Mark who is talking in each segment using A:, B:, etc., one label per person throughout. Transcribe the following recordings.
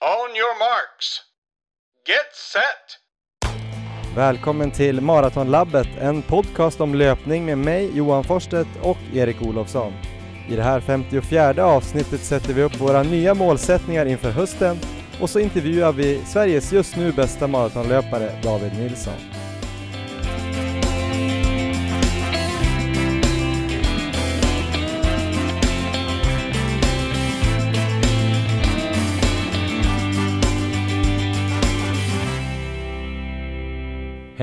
A: On your marks. Get set!
B: Välkommen till Maratonlabbet, en podcast om löpning med mig, Johan Forsstedt och Erik Olofsson. I det här 54 avsnittet sätter vi upp våra nya målsättningar inför hösten och så intervjuar vi Sveriges just nu bästa maratonlöpare, David Nilsson.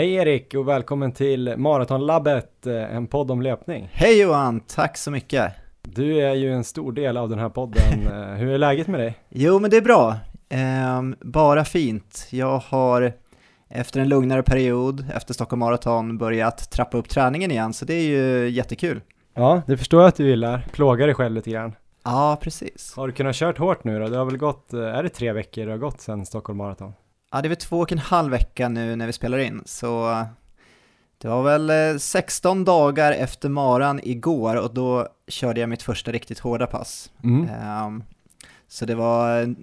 B: Hej Erik och välkommen till Maratonlabbet, eh, en podd om löpning.
C: Hej Johan, tack så mycket.
B: Du är ju en stor del av den här podden. Eh, Hur är läget med dig?
C: Jo, men det är bra. Ehm, bara fint. Jag har efter en lugnare period, efter Stockholm Marathon, börjat trappa upp träningen igen, så det är ju jättekul.
B: Ja, det förstår jag att du gillar. Plåga dig själv lite grann.
C: Ja, precis.
B: Har du kunnat kört hårt nu då? Det har väl gått, eh, är det tre veckor det har gått sedan Stockholm Marathon?
C: Ja, det är väl två och en halv vecka nu när vi spelar in, så det var väl eh, 16 dagar efter maran igår och då körde jag mitt första riktigt hårda pass.
B: Mm.
C: Ehm, så det var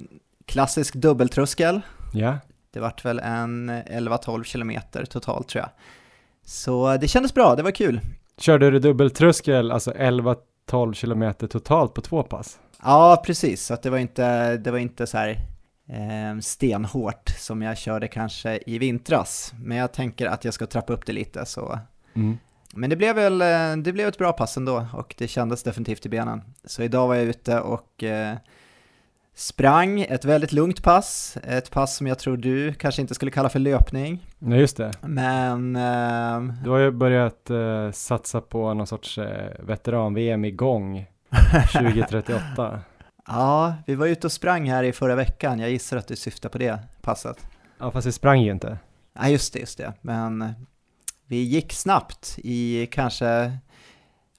C: klassisk dubbeltröskel.
B: Ja,
C: Det vart väl en 11-12 kilometer totalt tror jag. Så det kändes bra, det var kul.
B: körde du dubbeltröskel, alltså 11-12 kilometer totalt på två pass?
C: Ja, precis, så det var inte, det var inte så här eh, stenhårt som jag körde kanske i vintras. Men jag tänker att jag ska trappa upp det lite så.
B: Mm.
C: Men det blev väl, eh, det blev ett bra pass ändå och det kändes definitivt i benen. Så idag var jag ute och eh, sprang ett väldigt lugnt pass, ett pass som jag tror du kanske inte skulle kalla för löpning.
B: Nej, just det.
C: Men ehm,
B: Du har ju börjat eh, satsa på någon sorts veteran-VM igång 2038.
C: Ja, vi var ute och sprang här i förra veckan. Jag gissar att du syftar på det passet.
B: Ja, fast det sprang ju inte.
C: Ja, just det, just det. Men vi gick snabbt i kanske...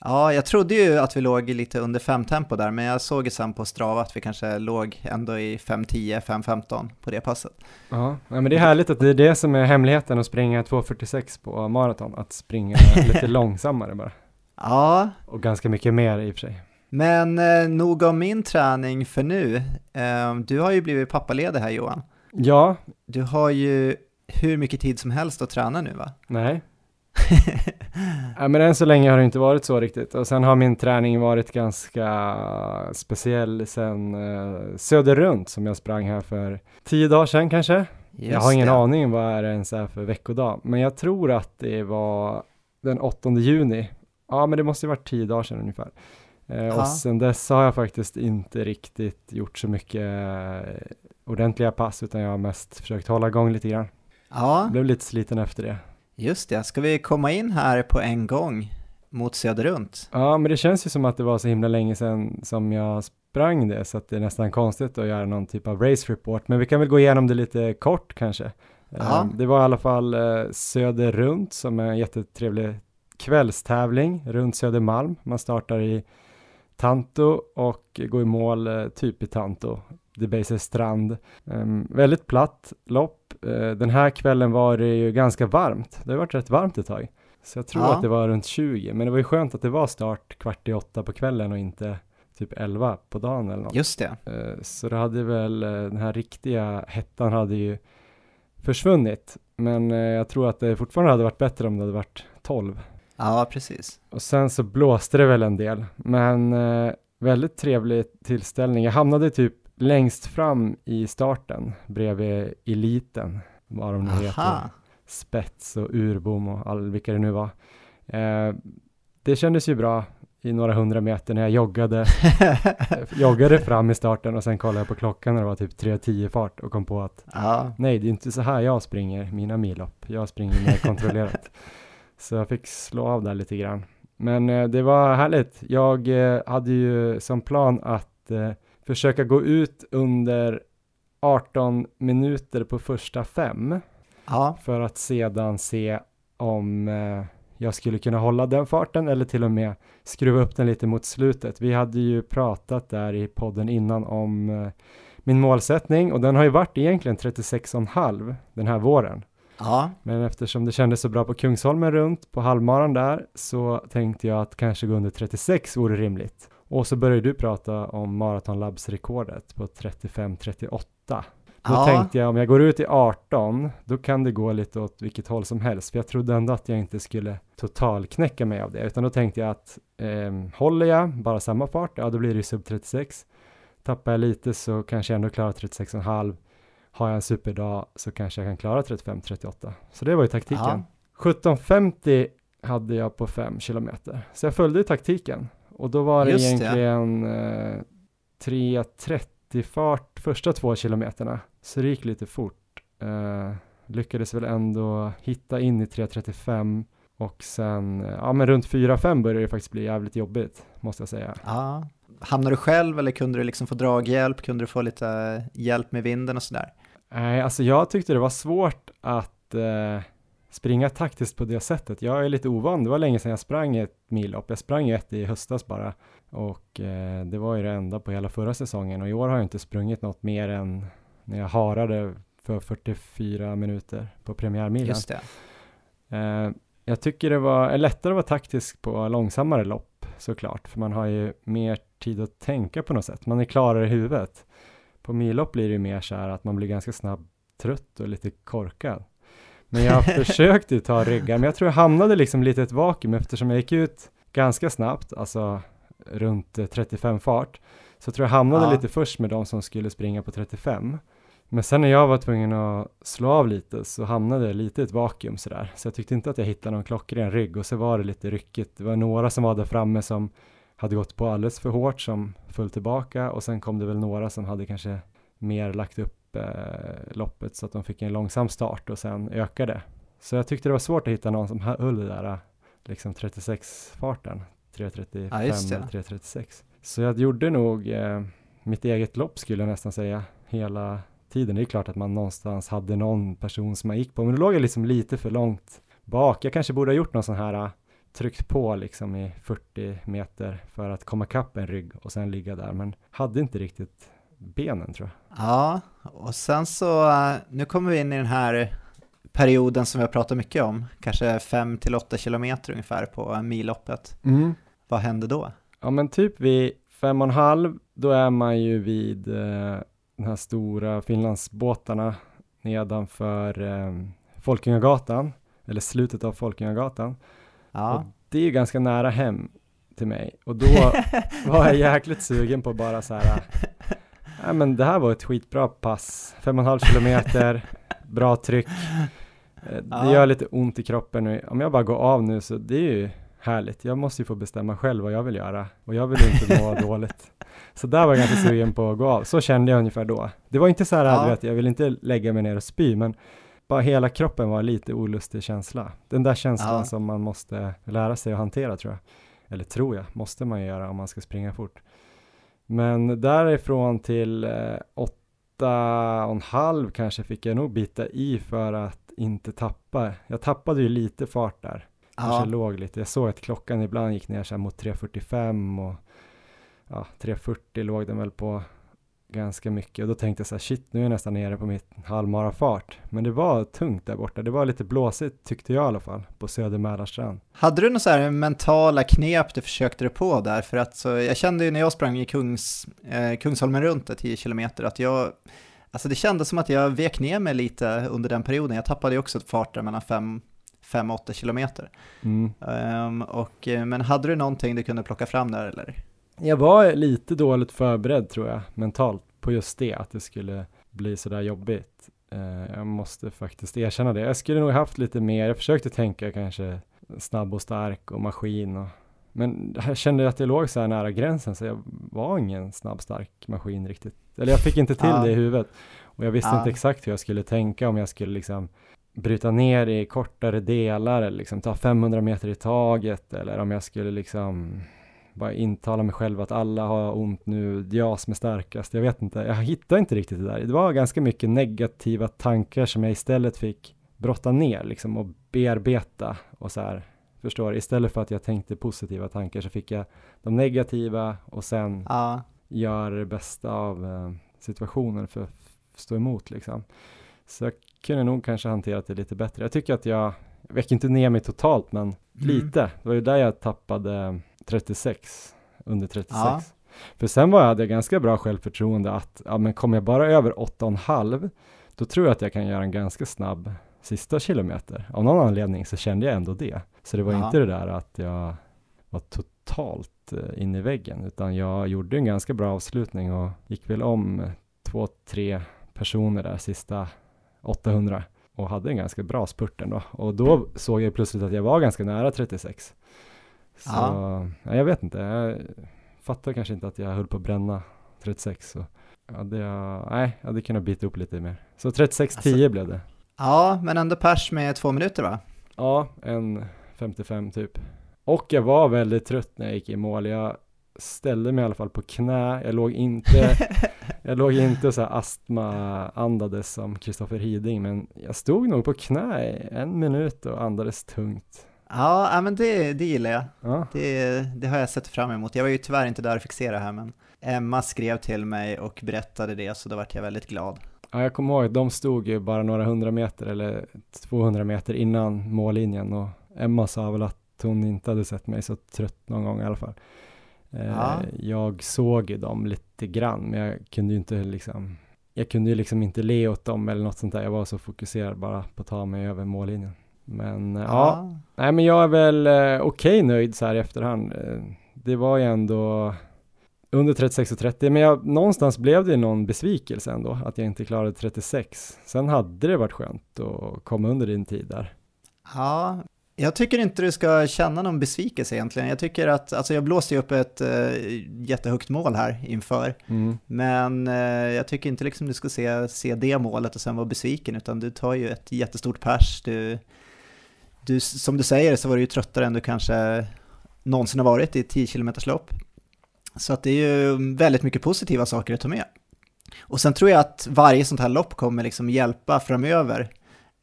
C: Ja, jag trodde ju att vi låg lite under 5 tempo där, men jag såg ju sen på Strava att vi kanske låg ändå i 5.10, 5.15 på det passet.
B: Ja, ja, men det är härligt att det är det som är hemligheten att springa 2.46 på maraton, att springa lite långsammare bara.
C: Ja,
B: Och ganska mycket mer i och för sig.
C: Men eh, nog om min träning för nu. Eh, du har ju blivit pappaledig här Johan.
B: Ja,
C: Du har ju hur mycket tid som helst att träna nu va?
B: nej. Ja, men än så länge har det inte varit så riktigt. Och sen har min träning varit ganska speciell sen eh, Söderrunt som jag sprang här för tio dagar sedan kanske. jag
C: Just
B: har ingen
C: det.
B: aning vad det ens är för veckodag. Men jag tror att det var den 8 juni. Ja, men det måste ju varit tio dagar sedan ungefär. Eh, och sen dess har jag faktiskt inte riktigt gjort så mycket eh, ordentliga pass, utan jag har mest försökt hålla igång lite grann.
C: Ja,
B: Blev lite sliten efter det.
C: just det. Ska vi komma in här på en gång mot Söderrunt?
B: Ja, men det känns ju som att det var så himla länge sedan som jag sprang det, så att det är nästan konstigt att göra någon typ av race report. Men vi kan väl gå igenom det lite kort kanske.
C: Ja.
B: Eh, Det var i alla fall eh, Söder runt som är en jättetrevlig kvällstävling runt Södermalm. Man startar i Tanto och går i mål eh, typ i Tanto. Debaser strand. Ehm, väldigt platt lopp. Eh, den här kvällen var det ju ganska varmt. Det har varit rätt varmt ett tag. Så jag tror
C: Ja.
B: att det var runt 20. Men det var ju skönt att det var start kvart i åtta på kvällen och inte typ 11 på dagen eller något.
C: Just det.
B: Eh, Så det hade väl, den här riktiga hettan hade ju försvunnit. Men jag tror att det fortfarande hade varit bättre om det hade varit 12.
C: Ja, precis.
B: Och sen så blåste det väl en del. Men eh, väldigt trevlig tillställning. Jag hamnade typ längst fram i starten bredvid eliten. Vad de nu heter. Spets och Urbom och all, vilka det nu var. Eh, det kändes ju bra i några hundra meter när jag joggade joggade fram i starten och sen kollade jag på klockan när det var typ 3.10 fart och kom på att
C: ja,
B: nej, det är inte så här jag springer mina millopp. Jag springer mer kontrollerat. Så jag fick slå av där lite grann. Men eh, det var härligt. Jag eh, hade ju som plan att eh, försöka gå ut under 18 minuter på första fem
C: ja,
B: för att sedan se om eh, jag skulle kunna hålla den farten eller till och med skruva upp den lite mot slutet. Vi hade ju pratat där i podden innan om eh, min målsättning och den har ju varit egentligen 36,5 den här våren.
C: Ja,
B: Men eftersom det kändes så bra på Kungsholmen runt på halvmaran där så tänkte jag att kanske gå under 36 vore rimligt. Och så började du prata om Marathon Labs rekordet på 35-38. Då
C: Ja.
B: tänkte jag om jag går ut i 18, då kan det gå lite åt vilket håll som helst. För jag trodde ändå att jag inte skulle totalknäcka mig av det. Utan då tänkte jag att ehm, håller jag bara samma fart, ja då blir det ju sub 36. Tappar jag lite så kanske jag ändå klarar 36,5. Har jag en superdag så kanske jag kan klara 35-38. Så det var ju taktiken. 17.50 hade jag på 5 kilometer. Så jag följde taktiken. Och då var det
C: Just
B: egentligen eh, 3.30 fart första två kilometerna. Så det gick lite fort. Eh, lyckades väl ändå hitta in i 3.35 och sen, eh, ja men runt 4-5 började det faktiskt bli jävligt jobbigt, måste jag säga.
C: Ja. Hamnade du själv eller kunde du liksom få draghjälp? Kunde du få lite hjälp med vinden och sådär?
B: Nej, alltså jag tyckte det var svårt att eh, springa taktiskt på det sättet. Jag är lite ovan, det var länge sedan jag sprang ett millopp. Jag sprang ju ett i höstas bara och eh, det var ju det enda på hela förra säsongen och i år har jag inte sprungit något mer än när jag harade för 44 minuter på premiärmilen.
C: Just det.
B: Eh, jag tycker det var är lättare att vara taktisk på långsammare lopp såklart, för man har ju mer tid att tänka på något sätt. Man är klarare i huvudet. På millopp blir det mer så här att man blir ganska snabbt trött och lite korkad. Men jag försökte ta ryggar, men jag tror jag hamnade liksom lite i ett vakuum eftersom jag gick ut ganska snabbt, alltså runt eh, 35 fart. Så jag tror jag hamnade
C: Ja.
B: lite först med de som skulle springa på 35. Men sen när jag var tvungen att slå av lite så hamnade jag lite i ett vakuum sådär. Så jag tyckte inte att jag hittade någon klockren rygg och så var det lite ryckigt. Det var några som var där framme som hade gått på alldeles för hårt som föll tillbaka och sen kom det väl några som hade kanske mer lagt upp eh, loppet så att de fick en långsam start och sen ökade. Så jag tyckte det var svårt att hitta någon som höll det där liksom 36-farten, 3.35,
C: Ja, just det.
B: 3.36. Så jag gjorde nog eh, mitt eget lopp skulle jag nästan säga hela tiden. Det är klart att man någonstans hade någon person som man gick på, men då låg jag liksom lite för långt bak. Jag kanske borde ha gjort någon sån här, tryckt på liksom i 40 meter för att komma kapp en rygg och sen ligga där, men hade inte riktigt benen tror jag.
C: Ja, och sen så, eh, nu kommer vi in i den här perioden som vi har pratat mycket om, kanske 5 till 8 kilometer ungefär på milloppet. Vad hände då?
B: Ja men typ vid fem och en halv, då är man ju vid eh, de här stora Finlandsbåtarna nedanför eh, Folkungagatan, eller slutet av Folkungagatan. Och
C: Ja,
B: det är ju ganska nära hem till mig och då var jag jäkligt sugen på bara så här, ja men det här var ett skitbra pass, fem och halv kilometer, bra tryck, Eh, det
C: Ja.
B: gör lite ont i kroppen och om jag bara går av nu så det är ju härligt, jag måste ju få bestämma själv vad jag vill göra och jag vill inte må dåligt. Så där var jag ganska sugen på att gå av, så kände jag ungefär då. Det var inte så här,
C: Ja.
B: vet, jag vill inte lägga mig ner och spy, men bara hela kroppen var lite olustig känsla. Den där känslan
C: Ja.
B: som man måste lära sig att hantera tror jag. Eller tror jag, måste man göra om man ska springa fort. Men därifrån till eh, åtta och en halv kanske fick jag nog bita i för att inte tappa. Jag tappade ju lite fart där. Kanske
C: ja,
B: låg lite. Jag såg att klockan ibland gick ner så mot 3.45 och ja, 3.40 låg den väl på ganska mycket och då tänkte jag så här shit nu är jag nästan nere på mitt halvmarafart. Men det var tungt där borta. Det var lite blåsigt tyckte jag i alla fall på Söder Mälarstrand.
C: Hade du några så här mentala knep du försökte dig på där? För att så, jag kände ju när jag sprang i Kungs, eh, Kungsholmen runt, där, 10 kilometer, att jag, alltså det kändes som att jag vek ner mig lite under den perioden. Jag tappade ju också ett fart där mellan 5 5-8 kilometer.
B: Mm.
C: Ehm, och, eh, men hade du någonting du kunde plocka fram där eller?
B: Jag var lite dåligt förberedd tror jag mentalt på just det, att det skulle bli sådär jobbigt. Eh, jag måste faktiskt erkänna det. Jag skulle nog haft lite mer, jag försökte tänka kanske snabb och stark och maskin och men jag kände att jag låg så här nära gränsen så jag var ingen snabb stark maskin riktigt. Eller jag fick inte till
C: Ja.
B: det i huvudet. Och jag visste
C: Ja.
B: inte exakt hur jag skulle tänka om jag skulle liksom bryta ner i kortare delar eller liksom ta 500 meter i taget eller om jag skulle liksom bara intala mig själv att alla har ont nu, det är jag som är starkast. Jag vet inte, jag hittade inte riktigt det där. Det var ganska mycket negativa tankar som jag istället fick brotta ner liksom och bearbeta och så här. Förstår? Istället för att jag tänkte positiva tankar så fick jag de negativa och sen
C: Ja,
B: göra det bästa av eh, situationen för att stå emot liksom. Så jag kunde nog kanske hanterat det lite bättre. Jag tycker att jag, jag vek inte ner mig totalt men
C: Mm.
B: lite. Det var ju där jag tappade 36, under 36.
C: Ja.
B: För sen var jag, hade jag ganska bra självförtroende att, ja men kommer jag bara över 8,5 då tror jag att jag kan göra en ganska snabb sista kilometer. Av någon anledning så kände jag ändå det. Så det var
C: Ja.
B: inte det där att jag var totalt eh, in i väggen, utan jag gjorde en ganska bra avslutning och gick väl om två, tre personer där sista 800 och hade en ganska bra spurt ändå. Och då såg jag plötsligt att jag var ganska nära 36. Så
C: Ja.
B: ja, jag vet inte, jag fattar kanske inte att jag höll på att bränna 36. Så hade jag, nej, jag hade kunnat bita upp lite mer. Så 36-10
C: Alltså-
B: blev det.
C: Ja, men ändå pers med två minuter va?
B: Ja, en 55 typ. Och jag var väldigt trött när jag gick i mål. Jag ställde mig i alla fall på knä. Jag låg inte, jag låg inte så här astma andades som Kristoffer Hiding, men jag stod nog på knä i en minut och andades tungt.
C: Ja, men det, det gillar jag.
B: Ja,
C: Det, det har jag sett fram emot. Jag var ju tyvärr inte där och fick se det här, men Emma skrev till mig och berättade det, så då vart jag väldigt glad.
B: ja jag kommer ihåg att de stod ju bara några hundra meter eller 200 meter innan mållinjen och Emma sa väl att hon inte hade sett mig så trött någon gång i alla fall. Eh,
C: Ja.
B: Jag såg ju dem lite grann, men jag kunde ju inte liksom, jag kunde ju liksom inte le åt dem eller något sånt där. Jag var så fokuserad bara på att ta mig över mållinjen. Men eh, ja, nej men jag är väl eh, okej nöjd så här i efterhand. Eh, det var ju ändå under 36 och 30, men jag, någonstans blev det någon besvikelse ändå att jag inte klarade 36. Sen hade det varit skönt att komma under din tid där.
C: Ja, jag tycker inte du ska känna någon besvikelse egentligen. Jag tycker att, alltså jag blåste ju upp ett eh, jättehögt mål här inför,
B: Mm.
C: men eh, jag tycker inte liksom du ska se, se det målet och sen vara besviken, utan du tar ju ett jättestort pers. Du, du, som du säger så var du ju tröttare än du kanske någonsin har varit i ett 10 km lopp. Så att det är ju väldigt mycket positiva saker att ta med. Och sen tror jag att varje sånt här lopp kommer liksom hjälpa framöver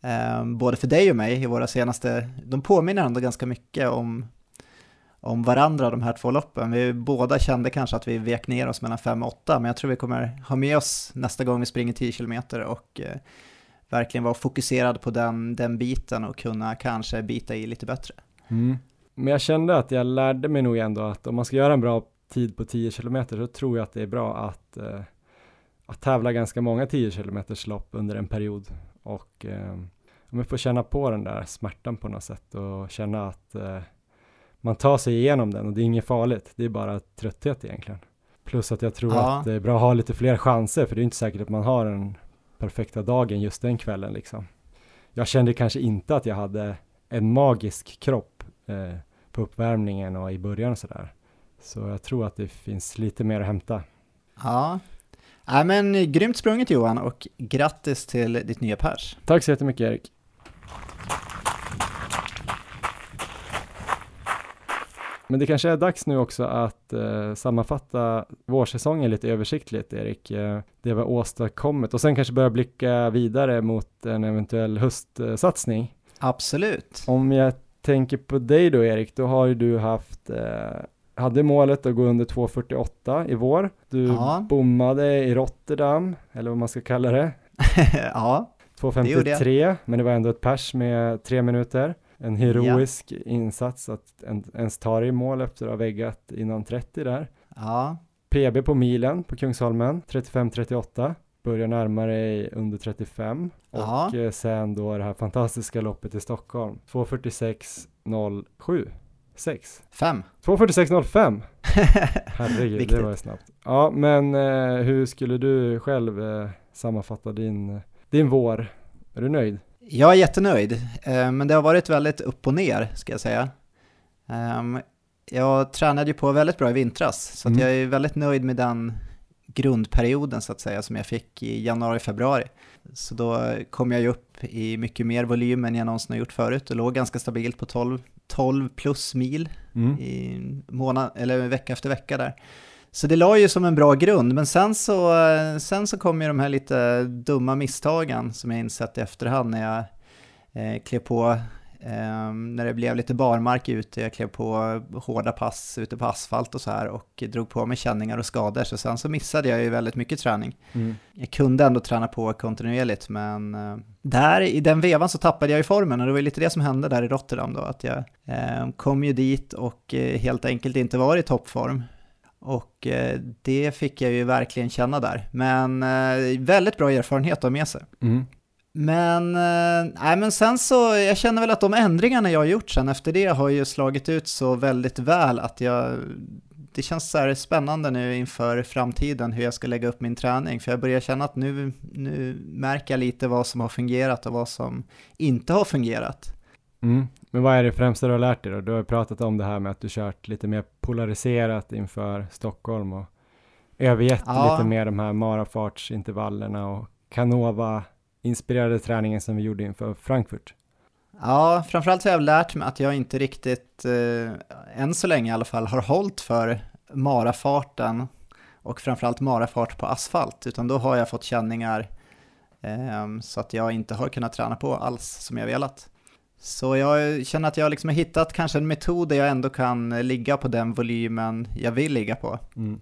C: Eh, både för dig och mig i våra senaste, de påminner ändå ganska mycket om, om varandra de här två loppen. Vi båda kände kanske att vi vek ner oss mellan 5 och 8, men jag tror vi kommer ha med oss nästa gång vi springer 10 km och eh, verkligen vara fokuserad på den, den biten och kunna kanske bita i lite bättre.
B: Mm. Men jag kände att jag lärde mig nog ändå att om man ska göra en bra tid på 10 kilometer så tror jag att det är bra att, eh, att tävla ganska många 10 kilometers lopp under en period och eh, om jag får känna på den där smärtan på något sätt och känna att eh, man tar sig igenom den och det är inget farligt, det är bara trötthet egentligen. Plus att jag tror
C: Ja.
B: att det är bra att ha lite fler chanser för det är inte säkert att man har den perfekta dagen just den kvällen liksom. Jag kände kanske inte att jag hade en magisk kropp eh, på uppvärmningen och i början och sådär. Så jag tror att det finns lite mer att hämta.
C: Ja, Nej, men grymt sprunget Johan och grattis till ditt nya pers.
B: Tack så jättemycket Erik. Men det kanske är dags nu också att eh, sammanfatta vårsäsongen lite översiktligt Erik. Eh, det vi har åstadkommit och sen kanske börja blicka vidare mot en eventuell höstsatsning.
C: Absolut.
B: Om jag tänker på dig då Erik, då har ju du haft eh, hade målet att gå under 2.48 i vår. Du
C: Ja.
B: bommade i Rotterdam, eller vad man ska kalla det.
C: ja, gjorde
B: 2.53, men det var ändå ett pers med tre minuter. En heroisk insats att en, ens ta det i mål efter att ha väggat innan 30 där.
C: ja,
B: PB på milen på Kungsholmen, 35-38. Börjar närma dig under 35.
C: Ja.
B: Och eh, sen då det här fantastiska loppet i Stockholm, 2.46.07. 6.
C: fem.
B: 2.46.05. Herregud, det var ju snabbt. Ja, men eh, hur skulle du själv eh, sammanfatta din, din vår? Är du nöjd?
C: Jag är jättenöjd, eh, men det har varit väldigt upp och ner ska jag säga. Ehm, Jag tränade ju på väldigt bra i vintras, så
B: Mm.
C: jag är väldigt nöjd med den grundperioden så att säga som jag fick i januari-februari. Så då kom jag ju upp i mycket mer volym än jag någonsin har gjort förut och låg ganska stabilt på 12, 12 plus mil
B: Mm.
C: i månad, eller vecka efter vecka där. Så det la ju som en bra grund, men sen så, sen så kom ju de här lite dumma misstagen som jag insett i efterhand när jag eh, klev på, eh, när det blev lite barmark ute, jag klev på hårda pass ute på asfalt och så här och drog på mig känningar och skador, så sen så missade jag ju väldigt mycket träning.
B: Mm.
C: Jag kunde ändå träna på kontinuerligt, men eh, där i den vevan så tappade jag ju formen och det var ju lite det som hände där i Rotterdam då, att jag eh, kom ju dit och eh, helt enkelt inte var i toppform. Och eh, det fick jag ju verkligen känna där. Men eh, väldigt bra erfarenhet att ha med sig.
B: Mm.
C: Men, eh, nej, men sen så, jag känner väl att de ändringarna jag har gjort sen efter det har ju slagit ut så väldigt väl att jag, det känns så här spännande nu inför framtiden hur jag ska lägga upp min träning. För jag börjar känna att nu, nu märker jag lite vad som har fungerat och vad som inte har fungerat.
B: Mm. Men vad är det främsta du har lärt dig då? Du har pratat om det här med att du kört lite mer polariserat inför Stockholm och övergett
C: Ja.
B: lite mer de här marafartsintervallerna och Canova inspirerade träningen som vi gjorde inför Frankfurt.
C: Ja, framförallt så har jag lärt mig att jag inte riktigt, eh, än så länge i alla fall, har hållit för marafarten och framförallt marafart på asfalt, utan då har jag fått känningar eh, så att jag inte har kunnat träna på alls som jag velat. Så jag känner att jag liksom har hittat kanske en metod där jag ändå kan ligga på den volymen jag vill ligga på.
B: Mm.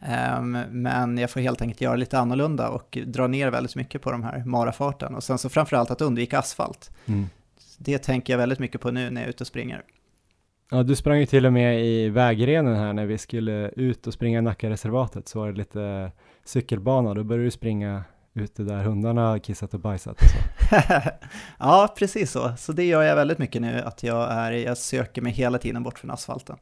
C: Ehm, Men jag får helt enkelt göra lite annorlunda och dra ner väldigt mycket på de här marafarten. Och sen så framförallt att undvika asfalt.
B: Mm.
C: Det tänker jag väldigt mycket på nu när jag är ute och springer.
B: Ja, du sprang ju till och med i vägrenen här när vi skulle ut och springa Nackareservatet så var det lite cykelbana, då började du springa ute där hundarna kissat och bajsat och så.
C: ja, precis så. Så det gör jag väldigt mycket nu, att jag, är, jag söker mig hela tiden bort från asfalten.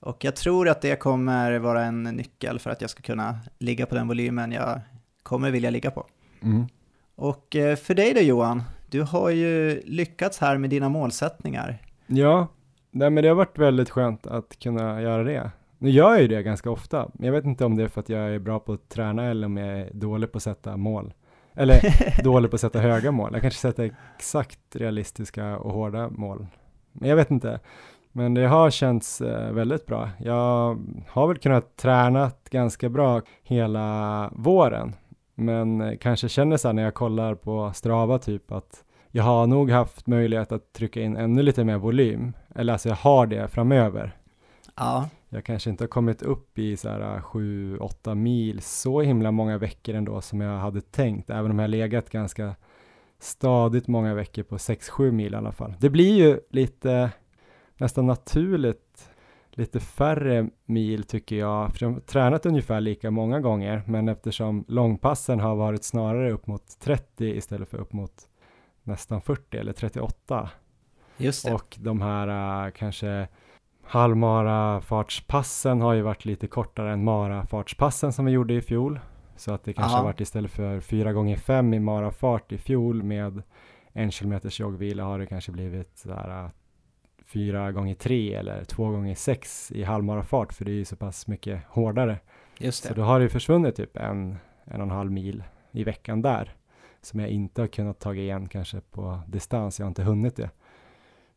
C: Och jag tror att det kommer vara en nyckel för att jag ska kunna ligga på den volymen jag kommer vilja ligga på.
B: Mm.
C: Och eh, för dig då Johan, du har ju lyckats här med dina målsättningar.
B: Ja, nej, men det har varit väldigt skönt att kunna göra det. Nu gör jag ju det ganska ofta, men jag vet inte om det är för att jag är bra på att träna eller om jag är dålig på att sätta mål. Eller dålig på att sätta höga mål. Jag kanske sätter exakt realistiska och hårda mål. Men jag vet inte. Men det har känts eh, väldigt bra. Jag har väl kunnat träna ganska bra hela våren. Men eh, kanske känner så här när jag kollar på Strava typ att jag har nog haft möjlighet att trycka in ännu lite mer volym. Eller alltså jag har det framöver.
C: Ja,
B: Jag kanske inte har kommit upp i så här 7-8 mil så himla många veckor ändå som jag hade tänkt, även om jag legat ganska stadigt många veckor på 6-7 mil i alla fall. Det blir ju lite nästan naturligt lite färre mil tycker jag, för jag har tränat ungefär lika många gånger, men eftersom långpassen har varit snarare upp mot 30 istället för upp mot nästan 40 eller 38
C: just det.
B: och de här äh, kanske halvmarafartspassen har ju varit lite kortare än marafartspassen som vi gjorde i fjol. Så att det kanske
C: Aha.
B: har varit istället för 4 gånger 5 i marafart i fjol med en kilometers joggvila har det kanske blivit så här äh, 4 gånger 3 eller 2 gånger 6 i halvmarafart för det är ju så pass mycket hårdare.
C: Just
B: Så
C: det.
B: då har det ju försvunnit typ en, en och en halv mil i veckan där. Som jag inte har kunnat ta igen kanske på distans. Jag har inte hunnit det.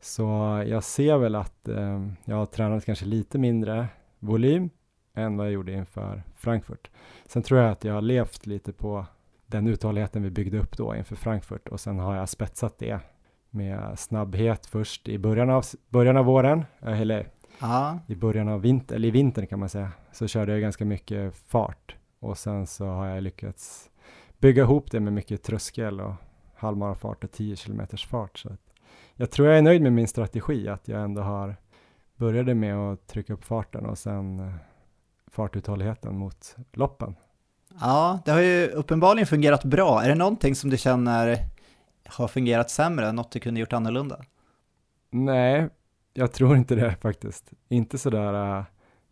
B: Så jag ser väl att eh, jag har tränat kanske lite mindre volym än vad jag gjorde inför Frankfurt. Sen tror jag att jag har levt lite på den uthålligheten vi byggde upp då inför Frankfurt och sen har jag spetsat det med snabbhet först i början av, början av våren, eh, eller
C: Ja,
B: i början av vinter, eller i vintern kan man säga, så körde jag ganska mycket fart och sen så har jag lyckats bygga ihop det med mycket tröskel och halvmarafart och 10 kilometers fart. Så att jag tror jag är nöjd med min strategi, att jag ändå har började med att trycka upp farten och sen eh, fartuthålligheten mot loppen.
C: ja, det har ju uppenbarligen fungerat bra. Är det någonting som du känner har fungerat sämre, något du kunde gjort annorlunda?
B: Nej, jag tror inte det faktiskt. Inte sådär uh,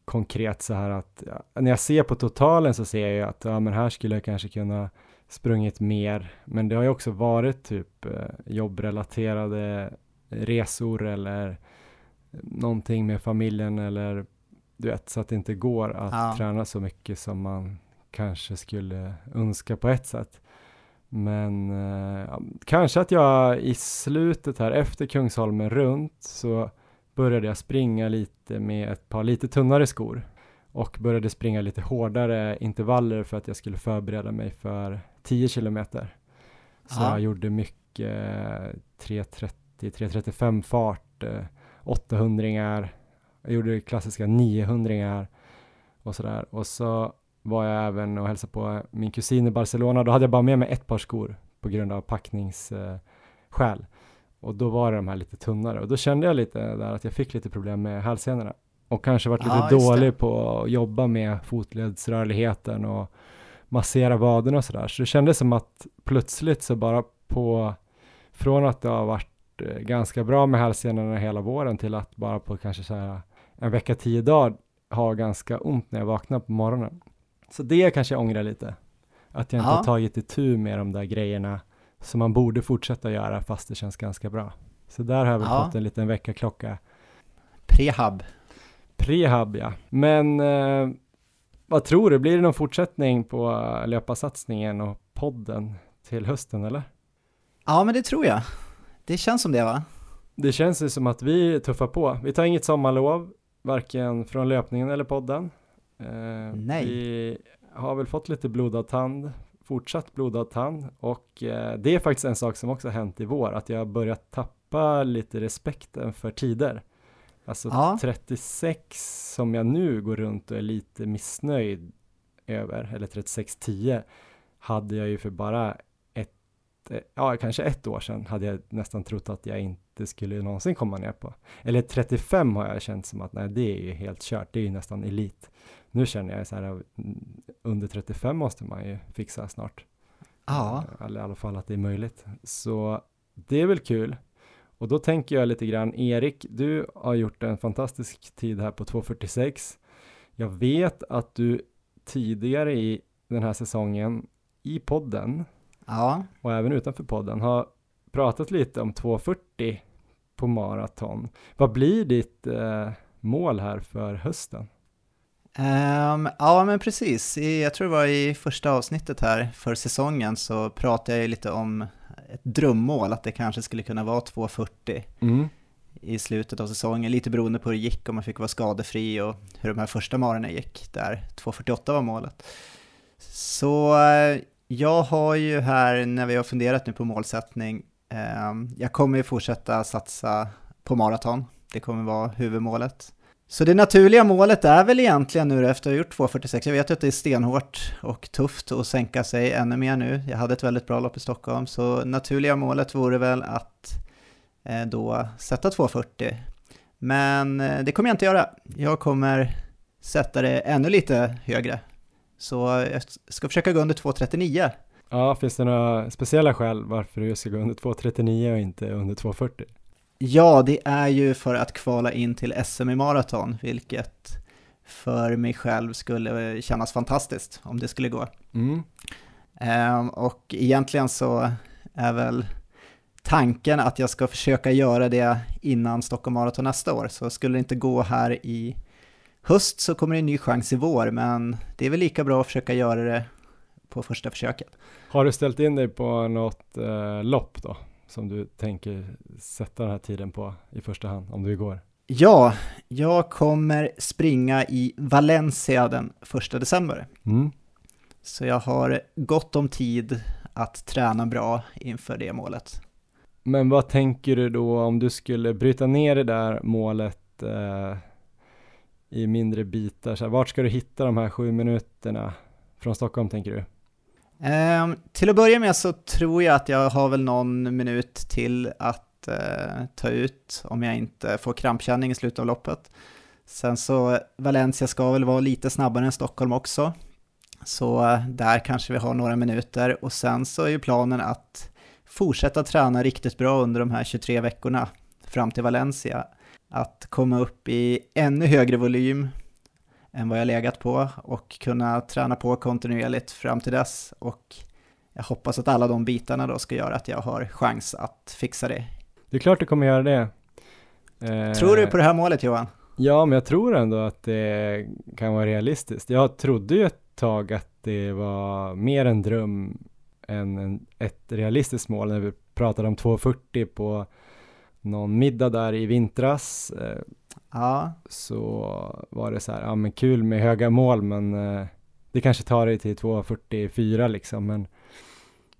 B: konkret så här att ja, när jag ser på totalen så ser jag ju att ja, men här skulle jag kanske kunna sprungit mer. Men det har ju också varit typ uh, jobbrelaterade resor eller någonting med familjen eller du vet så att det inte går att
C: Ja.
B: träna så mycket som man kanske skulle önska på ett sätt. Men eh, kanske att jag i slutet här efter Kungsholmen runt så började jag springa lite med ett par lite tunnare skor och började springa lite hårdare intervaller för att jag skulle förbereda mig för 10 kilometer. Så
C: Ja.
B: jag gjorde mycket eh, 3.30, 3.35 fart, eh, 800 jag gjorde klassiska 900 och sådär. Och så var jag även och hälsade på min kusin i Barcelona. Då hade jag bara med mig ett par skor på grund av packningsskäl. Och då var det de här lite tunnare och då kände jag lite där att jag fick lite problem med hälsenorna. och kanske varit lite
C: det.
B: dålig på att jobba med fotledsrörligheten och massera vaderna och sådär. Så det kändes som att plötsligt så bara på, från att det har varit eh, ganska bra med hälsenorna hela våren till att bara på kanske så här en vecka, tio dagar ha ganska ont när jag vaknar på morgonen. Så det kanske jag ångrar lite. Att jag inte
C: Ja.
B: har tagit itu med de där grejerna som man borde fortsätta göra fast det känns ganska bra. Så där har jag väl
C: Ja.
B: fått en liten väckarklocka.
C: Prehab.
B: Prehab ja. Men eh, vad tror du, blir det någon fortsättning på löparsatsningen och podden till hösten eller?
C: Ja, men det tror jag. Det känns som det va?
B: Det känns ju som att vi tuffar på. Vi tar inget sommarlov, varken från löpningen eller podden. Eh,
C: Nej.
B: Vi har väl fått lite blodad tand, fortsatt blodad tand och eh, det är faktiskt en sak som också hänt i vår, att jag har börjat tappa lite respekten för tider. Alltså
C: Ja.
B: 36 som jag nu går runt och är lite missnöjd över, eller 36.10, hade jag ju för bara ett, eh, ja kanske ett år sedan hade jag nästan trott att jag inte skulle någonsin komma ner på. Eller 35 har jag känt som att nej det är ju helt kört, det är ju nästan elit. Nu känner jag så här, mm, under 35 måste man ju fixa snart.
C: Ja.
B: Eh, Eller i alla fall att det är möjligt. Så det är väl kul. Och då tänker jag lite grann, Erik, du har gjort en fantastisk tid här på 2.46. Jag vet att du tidigare i den här säsongen i podden
C: Ja.
B: och även utanför podden har pratat lite om 2.40 på maraton. Vad blir ditt eh, mål här för hösten?
C: Ehm, ja, men precis. I, jag tror det var i första avsnittet här för säsongen så pratade jag lite om ett drömmål, att det kanske skulle kunna vara 2.40
B: Mm.
C: i slutet av säsongen, lite beroende på hur det gick, om man fick vara skadefri och hur de här första marerna gick, där 2.48 var målet. Så eh, jag har ju här, när vi har funderat nu på målsättning, ehm, jag kommer ju fortsätta satsa på maraton, det kommer vara huvudmålet. Så det naturliga målet är väl egentligen nu efter att ha gjort 2.46, jag vet ju att det är stenhårt och tufft att sänka sig ännu mer nu, jag hade ett väldigt bra lopp i Stockholm, så naturliga målet vore väl att eh, då sätta 2.40. Men eh, det kommer jag inte göra. Jag kommer sätta det ännu lite högre. Så jag ska försöka gå under 2.39.
B: Ja, finns det några speciella skäl varför du ska gå under 2.39 och inte under 2.40?
C: Ja, det är ju för att kvala in till SM i maraton, vilket för mig själv skulle kännas fantastiskt om det skulle gå.
B: Mm.
C: Ehm, och egentligen så är väl tanken att jag ska försöka göra det innan Stockholm Marathon nästa år. Så skulle det inte gå här i höst så kommer det en ny chans i vår, men det är väl lika bra att försöka göra det på första försöket.
B: Har du ställt in dig på något eh, lopp då? Som du tänker sätta den här tiden på i första hand, om du går?
C: Ja, jag kommer springa i Valencia den 1 december.
B: Mm.
C: Så jag har gott om tid att träna bra inför det målet.
B: Men vad tänker du då om du skulle bryta ner det där målet eh, i mindre bitar? Så här, vart ska du hitta de här sju minuterna från Stockholm tänker du?
C: Ehm, till att börja med så tror jag att jag har väl någon minut till att eh, ta ut om jag inte får krampkänning i slutet av loppet. Sen så Valencia ska väl vara lite snabbare än Stockholm också. Så eh, där kanske vi har några minuter och sen så är ju planen att fortsätta träna riktigt bra under de här 23 veckorna fram till Valencia. Att komma upp i ännu högre volym än vad jag legat på och kunna träna på kontinuerligt fram till dess. Och jag hoppas att alla de bitarna då ska göra att jag har chans att fixa det.
B: Det är klart du kommer göra det. Eh,
C: Tror du på det här målet Johan?
B: Ja, men jag tror ändå att det kan vara realistiskt. Jag trodde ju ett tag att det var mer en dröm än en, ett realistiskt mål när vi pratade om 2.40 på någon middag där i vintras.
C: Ja,
B: så var det så här, ja men kul med höga mål men eh, det kanske tar dig till 2.44 liksom men,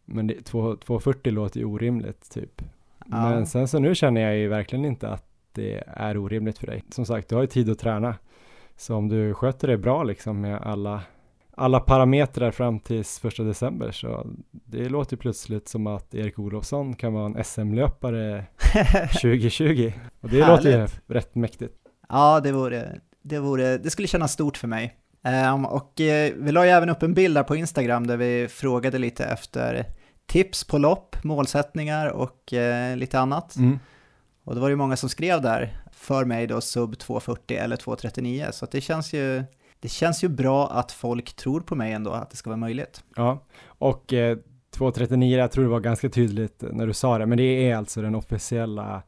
B: men det, 2, 2.40 låter ju orimligt typ.
C: Ja.
B: Men sen så nu känner jag ju verkligen inte att det är orimligt för dig. Som sagt, du har ju tid att träna. Så om du sköter det bra liksom med alla, alla parametrar fram till första december så det låter plötsligt som att Erik Olofsson kan vara en SM-löpare 2020. Och det låter ju rätt mäktigt.
C: ja det, vore, det, vore, det skulle kännas stort för mig. Um, och uh, vi la ju även upp en bild där på Instagram där vi frågade lite efter tips på lopp, målsättningar och uh, lite annat.
B: Mm.
C: Och det var ju många som skrev där för mig då sub 240 eller 239, så det känns ju det känns ju bra att folk tror på mig ändå, att det ska vara möjligt.
B: Ja, och eh, 2.39, jag tror det var ganska tydligt när du sa det, men det är alltså den officiella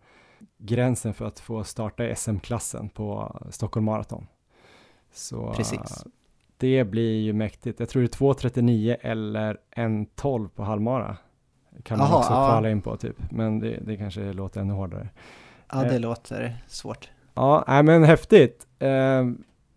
B: gränsen för att få starta SM-klassen på Stockholm Marathon. Så
C: Precis.
B: det blir ju mäktigt. Jag tror det är 2.39 eller 1.12 på halvmara. Kan man
C: Aha,
B: också
C: ja.
B: kvala in på typ, men det, det kanske låter ännu hårdare.
C: Ja, det
B: Eh.
C: låter svårt.
B: Ja, nej, men häftigt. Eh,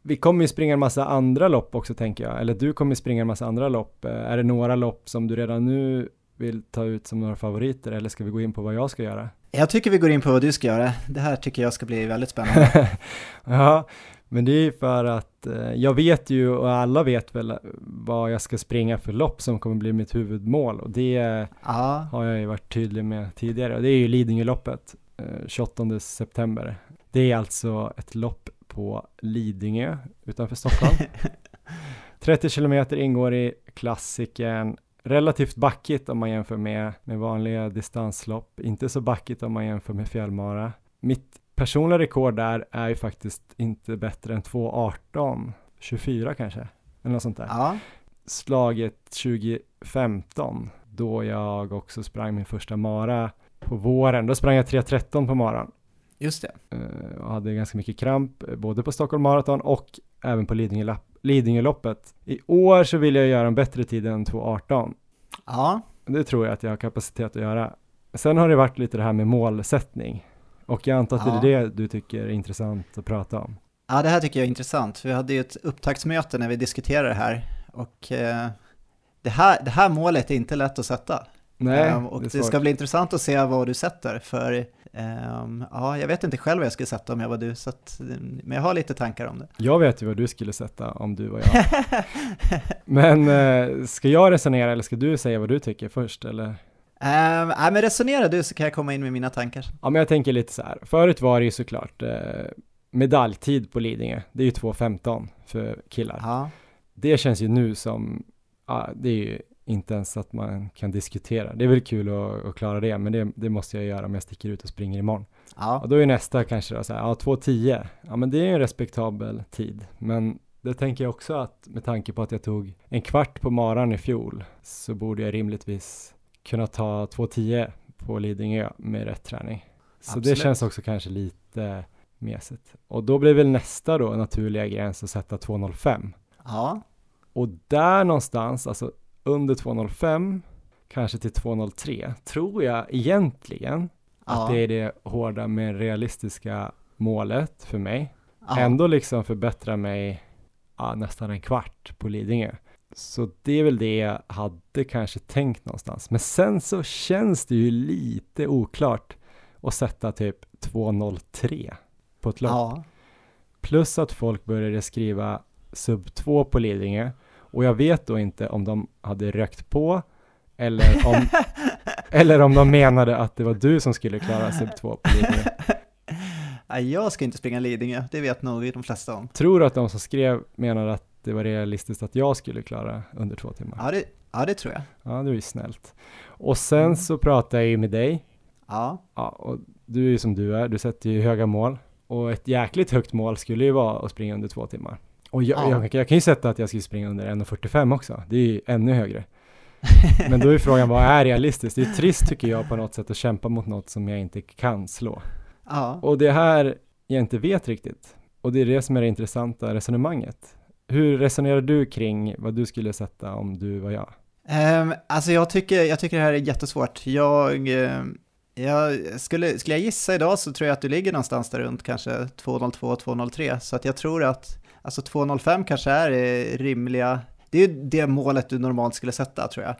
B: vi kommer ju springa en massa andra lopp också tänker jag, eller du kommer springa en massa andra lopp. Eh, är det några lopp som du redan nu vill ta ut som några favoriter eller ska vi gå in på vad jag ska göra?
C: Jag tycker vi går in på vad du ska göra. Det här tycker jag ska bli väldigt spännande.
B: ja, men det är ju för att eh, jag vet ju och alla vet väl vad jag ska springa för lopp som kommer bli mitt huvudmål och det
C: ja,
B: har jag ju varit tydlig med tidigare och det är ju Lidingöloppet eh, 28 september. Det är alltså ett lopp på Lidingö utanför Stockholm. 30 kilometer ingår i klassikern. Relativt backigt om man jämför med, med vanliga distanslopp. Inte så backigt om man jämför med fjällmara. Mitt personliga rekord där är ju faktiskt inte bättre än 2.18, 24 kanske, eller något sånt där.
C: ja,
B: Slaget 2015, då jag också sprang min första mara på våren. Då sprang jag 3.13 på maran
C: just det.
B: eh, och hade ganska mycket kramp, eh, både på Stockholm Marathon och även på Lidingöloppet. I år så vill jag göra en bättre tid än 2.18.
C: Ja,
B: Det tror jag att jag har kapacitet att göra. Sen har det varit lite det här med målsättning. Och jag antar att
C: Ja.
B: det är det du tycker är intressant att prata om.
C: ja, det här tycker jag är intressant. Vi hade ju ett upptaktsmöte när vi diskuterade det här och eh, det, här, det här målet är inte lätt att sätta.
B: Nej,
C: Ehm, och
B: det
C: det, ska bli intressant att se vad du sätter för ehm, ja, jag vet inte själv vad jag skulle sätta om jag var du, så att, men jag har lite tankar om det.
B: Jag vet ju vad du skulle sätta om du var jag. Men eh, ska jag resonera eller ska du säga vad du tycker först eller?
C: Ehm, nej, men resonera du så kan jag komma in med mina tankar.
B: Ja, men jag tänker lite så här. Förut var det ju såklart eh, medaljtid på Lidingö. Det är ju 2.15 för killar.
C: Ja,
B: Det känns ju nu som, ja, det är ju inte ens att man kan diskutera. Det är väl kul att, att klara det, men det, det måste jag göra om jag sticker ut och springer imorgon.
C: ja,
B: Och då är nästa kanske då så här, ja 2.10, ja men det är ju en respektabel tid. Men det tänker jag också att med tanke på att jag tog en kvart på maran i fjol så borde jag rimligtvis kunna ta 2.10 på Lidingö med rätt träning. Så det
C: Absolut.
B: känns också kanske lite mesigt. Och då blir väl nästa då naturliga gräns att sätta 2.05.
C: ja,
B: Och där någonstans, alltså under 2.05, kanske till 2.03, tror jag egentligen
C: ja,
B: att det är det hårda men realistiska målet för mig.
C: ja.
B: Ändå liksom förbättra mig ja, nästan en kvart på Lidingö. Så det är väl det jag hade kanske tänkt någonstans. Men sen så känns det ju lite oklart att sätta typ 2.03 på ett lopp.
C: ja.
B: Plus att folk började skriva sub 2 på Lidingö och jag vet då inte om de hade rökt på eller om, eller om de menade att det var du som skulle klara sub 2 på Lidingö.
C: Nej, jag ska inte springa Lidingö, det vet nog de flesta om.
B: Tror du att de som skrev menade att det var realistiskt att jag skulle klara under två timmar?
C: Ja, det, ja, det tror jag.
B: Ja, det är ju snällt. Och sen
C: Mm.
B: så pratade jag ju med dig.
C: Ja,
B: Ja, och du är ju som du är, du sätter ju höga mål. Och ett jäkligt högt mål skulle ju vara att springa under två timmar. Och jag,
C: Ja.
B: jag, jag kan ju sätta att jag skulle springa under 1.45 också. Det är ju ännu högre. Men då är frågan, vad är realistiskt? Det är trist tycker jag på något sätt att kämpa mot något som jag inte kan slå.
C: ja.
B: Och det här jag inte vet riktigt. Och det är det som är det intressanta resonemanget. Hur resonerar du kring vad du skulle sätta om du var jag?
C: Um, alltså jag tycker, jag tycker det här är jättesvårt. Jag, ehm, jag skulle, skulle jag gissa idag så tror jag att du ligger någonstans där runt kanske 2.02, 2.03. Så att jag tror att alltså 2.05 kanske är eh, rimliga, det är ju det målet du normalt skulle sätta tror jag.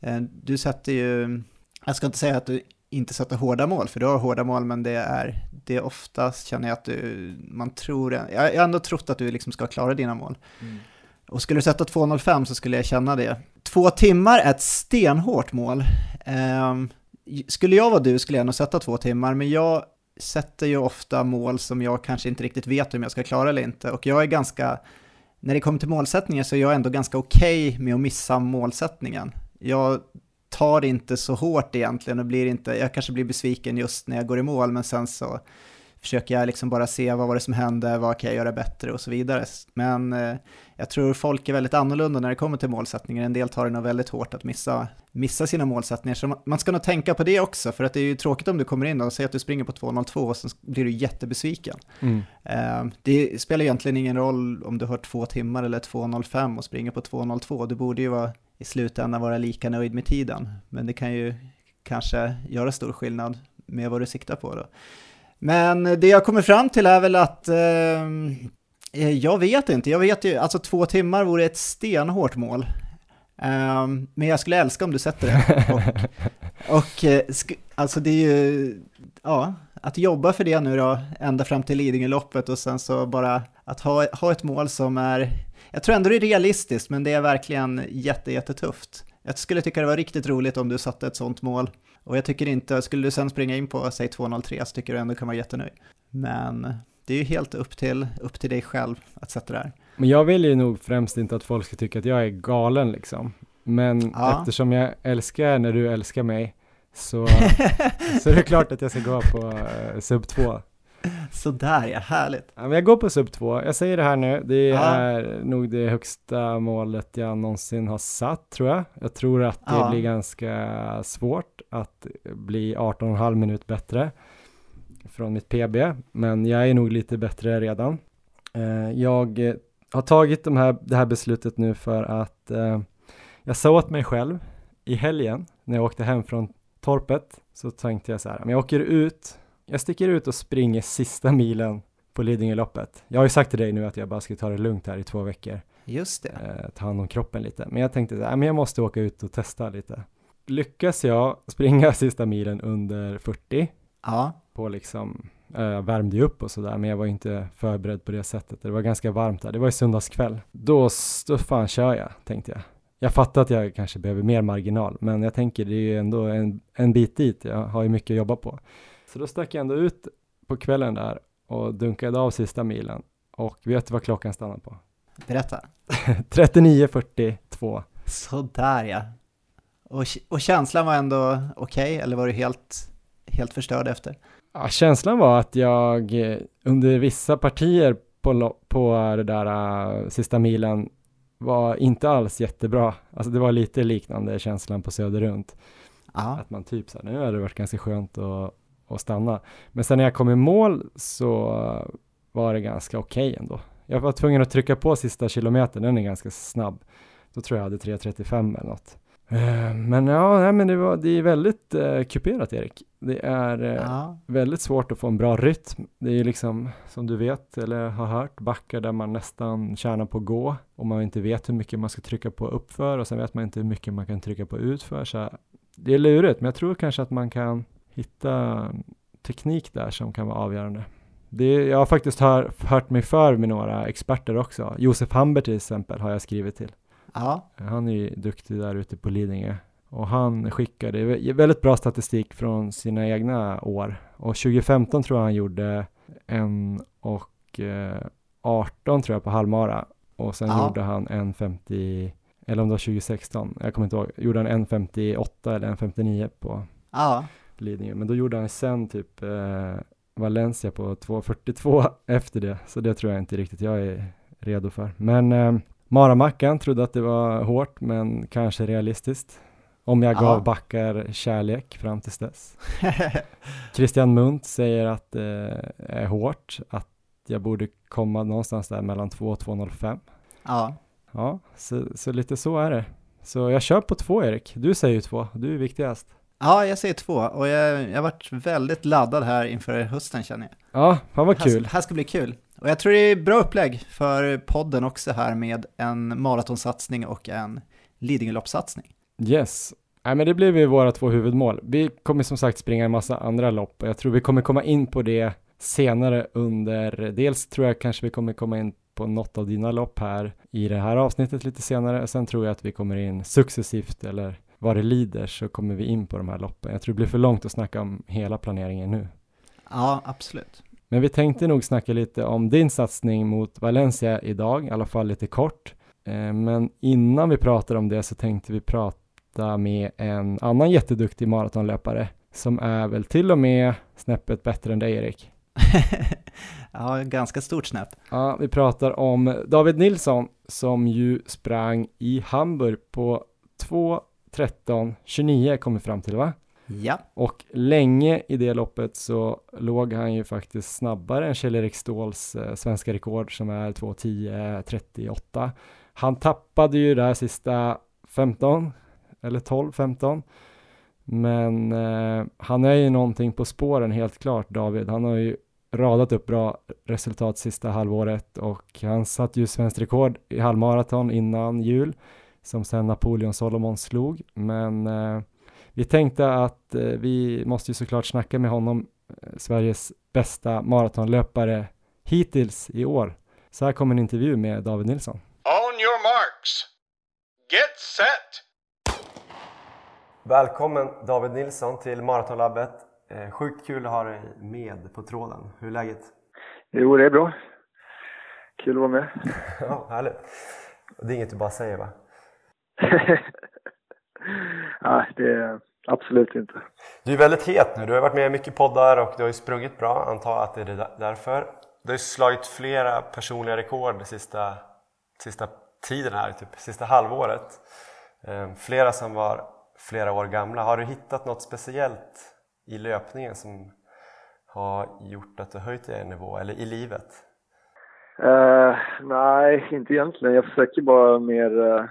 C: Eh, Du sätter ju, jag ska inte säga att du inte sätter hårda mål, för du har hårda mål, men det är, det är oftast känner jag att du, man tror, jag har ändå trott att du liksom ska klara dina mål. Och skulle du sätta 2.05 så skulle jag känna det. Två timmar är ett stenhårt mål. Ehm, skulle jag vara du skulle jag nog sätta två timmar, men jag, sätter ju ofta mål som jag kanske inte riktigt vet om jag ska klara eller inte. Och jag är ganska, när det kommer till målsättningar så är jag ändå ganska okej okay med att missa målsättningen. Jag tar inte så hårt egentligen och blir inte, jag kanske blir besviken just när jag går i mål, men sen så försöker jag liksom bara se vad var det som hände, vad kan jag göra bättre och så vidare. Men eh, jag tror folk är väldigt annorlunda när det kommer till målsättningar. En del tar det nog väldigt hårt att missa, missa sina målsättningar. Så man ska nog tänka på det också, för att det är ju tråkigt om du kommer in och säger att du springer på 2.02 och så blir du jättebesviken. Mm. Eh, det spelar egentligen ingen roll om du har två timmar eller 2.05 och springer på 2.02. Du borde ju vara i slutändan vara lika nöjd med tiden. Men det kan ju kanske göra stor skillnad med vad du siktar på då. Men det jag kommer fram till är väl att eh, jag vet inte, jag vet ju, alltså två timmar vore ett stenhårt mål. Um, men jag skulle älska om du sätter det. Och, och eh, alltså det är ju, ja, att jobba för det nu då, ända fram till Lidingöloppet och sen så bara att ha, ha ett mål som är, jag tror ändå det är realistiskt, men det är verkligen jätte, jättetufft. Jag skulle tycka det var riktigt roligt om du satte ett sånt mål. Och jag tycker inte, skulle du sen springa in på säg 2.03 så tycker du ändå kan vara jättenöjd. Men det är ju helt upp till, upp till dig själv att sätta det här.
B: Men jag vill ju nog främst inte att folk ska tycka att jag är galen liksom. Men ja. eftersom jag älskar när du älskar mig så, så är det klart att jag ska gå på uh, sub 2.
C: Sådär ja, härligt.
B: Ja, men jag går på sub 2. Jag säger det här nu, det ja. är nog det högsta målet jag någonsin har satt tror jag. Jag tror att det ja. blir ganska svårt att bli 18,5 minut bättre från mitt PB, men jag är nog lite bättre redan. Eh, jag har tagit de här, det här beslutet nu för att eh, jag sa åt mig själv i helgen när jag åkte hem från torpet så tänkte jag så här, om jag åker ut jag sticker ut och springer sista milen på Lidingöloppet. Jag har ju sagt till dig nu att jag bara ska ta det lugnt här i två veckor.
C: Just det.
B: Eh, ta hand om kroppen lite. Men jag tänkte att jag måste åka ut och testa lite. Lyckas jag springa sista milen under 40
C: ja.
B: på liksom, eh, jag värmde ju upp och sådär, men jag var inte förberedd på det sättet. Det var ganska varmt där. Det var i söndagskväll. Då, då fan kör jag, tänkte jag. Jag fattar att jag kanske behöver mer marginal, men jag tänker det är ju ändå en, en bit dit. Jag har ju mycket att jobba på. Så då stack jag ändå ut på kvällen där och dunkade av sista milen. Och vet du vad klockan stannade på?
C: Berätta.
B: 39.42.
C: Sådär ja. Och, och känslan var ändå okej, okay, eller var du helt, helt förstörd efter?
B: Ja, känslan var att jag eh, under vissa partier på, på det där uh, sista milen var inte alls jättebra. Alltså det var lite liknande känslan på Söder runt.
C: Aha.
B: Att man typ så här, nu hade det varit ganska skönt att och stanna. Men sen när jag kom i mål så var det ganska okej okay ändå. Jag var tvungen att trycka på sista kilometern, den är ganska snabb. Då tror jag hade 3.35 eller något. Eh, men ja, nej, men det, var, det är väldigt uh, kuperat Erik. Det är uh, ja. väldigt svårt att få en bra rytm. Det är liksom, som du vet eller har hört, backar där man nästan tjänar på att gå och man inte vet hur mycket man ska trycka på uppför och sen vet man inte hur mycket man kan trycka på utför. Så det är lurigt, men jag tror kanske att man kan hitta teknik där som kan vara avgörande. Det, jag har faktiskt hör, hört mig för med några experter också. Josef Hamber till exempel har jag skrivit till.
C: Ja.
B: Han är ju duktig där ute på Lidingö och han skickade väldigt bra statistik från sina egna år och 2015 tror jag han gjorde en och eh, 18 tror jag på halvmara och sen ja. gjorde han en 50 eller om det var 2016, jag kommer inte ihåg, gjorde han en 58 eller en 59 på
C: ja.
B: Lidingö. Men då gjorde han sen typ eh, Valencia på 2.42 efter det, så det tror jag inte riktigt jag är redo för. Men eh, Maramackan trodde att det var hårt, men kanske realistiskt. Om jag gav backar kärlek fram tills dess. Christian Munt säger att det är hårt, att jag borde komma någonstans där mellan 2 och 2.05.
C: Ja.
B: Ja, så, så lite så är det. Så jag kör på två Erik, du säger ju två, du är viktigast.
C: Ja, jag säger två och jag, jag varit väldigt laddad här inför hösten känner jag.
B: Ja, fan vad kul.
C: Det här ska bli kul. Och jag tror det är bra upplägg för podden också här med en maratonsatsning och en Lidingöloppssatsning.
B: Yes. Nej, men det blir ju våra två huvudmål. Vi kommer som sagt springa en massa andra lopp och jag tror vi kommer komma in på det senare under, dels tror jag kanske vi kommer komma in på något av dina lopp här i det här avsnittet lite senare. Sen tror jag att vi kommer in successivt eller vad det lider så kommer vi in på de här loppen. Jag tror det blir för långt att snacka om hela planeringen nu.
C: Ja, absolut.
B: Men vi tänkte nog snacka lite om din satsning mot Valencia idag, i alla fall lite kort. Eh, men innan vi pratar om det så tänkte vi prata med en annan jätteduktig maratonlöpare som är väl till och med snäppet bättre än dig Erik.
C: ja, ganska stort snäpp.
B: Ja, vi pratar om David Nilsson som ju sprang i Hamburg på 2.13.29 kommer fram till va?
C: Ja.
B: Och länge i det loppet så låg han ju faktiskt snabbare än Kjell-Erik Ståhls eh, svenska rekord som är 2.10.38. Han tappade ju där sista 15 eller 12-15 men eh, han är ju någonting på spåren helt klart David. Han har ju radat upp bra resultat sista halvåret och han satt ju svenskt rekord i halvmaraton innan jul som sen Napoleon Solomon slog. Men eh, vi tänkte att eh, vi måste ju såklart snacka med honom, eh, Sveriges bästa maratonlöpare hittills i år. Så här kommer en intervju med David Nilsson.
A: On your marks. Get set!
B: Välkommen David Nilsson till Maratonlabbet. Eh, sjukt kul att ha dig med på tråden. Hur är läget?
D: Jo, det är bra. Kul att vara med.
B: ja, härligt. Det är inget du bara säger va?
D: Nej, det är absolut inte.
B: Du är väldigt het nu. Du har varit med i mycket poddar och du har ju sprungit bra. Antar att det är därför. Du har ju slagit flera personliga rekord sista, sista tiden här, typ sista halvåret. Ehm, flera som var flera år gamla. Har du hittat något speciellt i löpningen som har gjort att du höjt dig en nivå, eller i livet?
D: Uh, nej, inte egentligen. Jag försöker bara mer uh,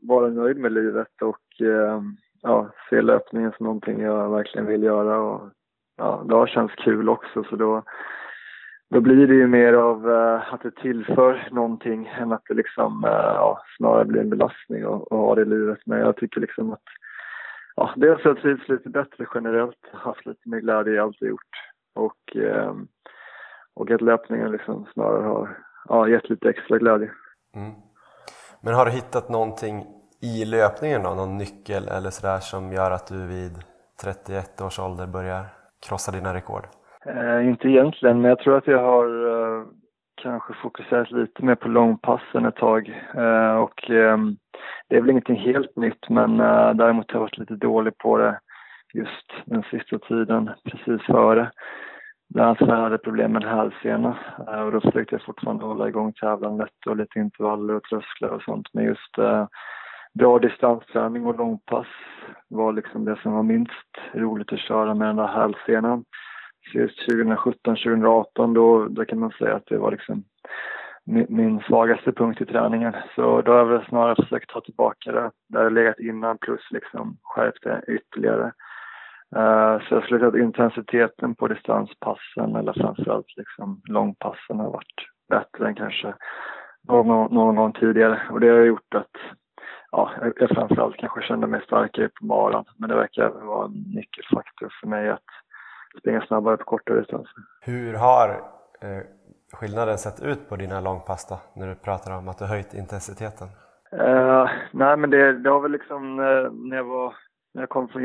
D: vara nöjd med livet och uh, ja, se löpningen som någonting jag verkligen vill göra. Och, ja, det har känts kul också så då, då blir det ju mer av att det tillför någonting än att det liksom ja, snarare blir en belastning att ha det i livet. Men jag tycker liksom att ja, dels har jag trivts lite bättre generellt, haft lite mer glädje i allt jag gjort och, och att löpningen liksom snarare har ja, gett lite extra glädje. Mm.
B: Men har du hittat någonting i löpningen då, någon nyckel eller sådär som gör att du vid 31 års ålder börjar krossa dina rekord?
D: Eh, inte egentligen, men jag tror att jag har eh, kanske fokuserat lite mer på långpassen ett tag eh, och ehm, det är väl ingenting helt nytt men uh, däremot har jag varit lite dålig på det just den sista tiden precis före. Bland annat för jag hade problem med en hälsena eh, och då försökte jag fortfarande hålla igång tävlandet och lite intervaller och trösklar och sånt. Men just eh, bra distansträning och långpass var liksom det som var minst roligt att köra med den där hälsenan. Så just 2017, 2018 då, då kan man säga att det var liksom min, svagaste punkt i träningen. Så då har jag väl snarare försökt ta tillbaka det där det legat innan plus liksom skärpt det ytterligare. Uh, så jag skulle säga att intensiteten på distanspassen eller framförallt liksom långpassen har varit bättre än kanske någon, någon gång tidigare. Och det har gjort att ja, jag framförallt kanske kände mig starkare på maran. Men det verkar även vara en nyckelfaktor för mig att springa snabbare på kortare distanser.
B: Hur har eh skillnaden sett ut på dina långpass då, när du pratar om att du höjt intensiteten?
D: Uh, nej, men det, det har väl liksom uh, när jag var, när jag kom från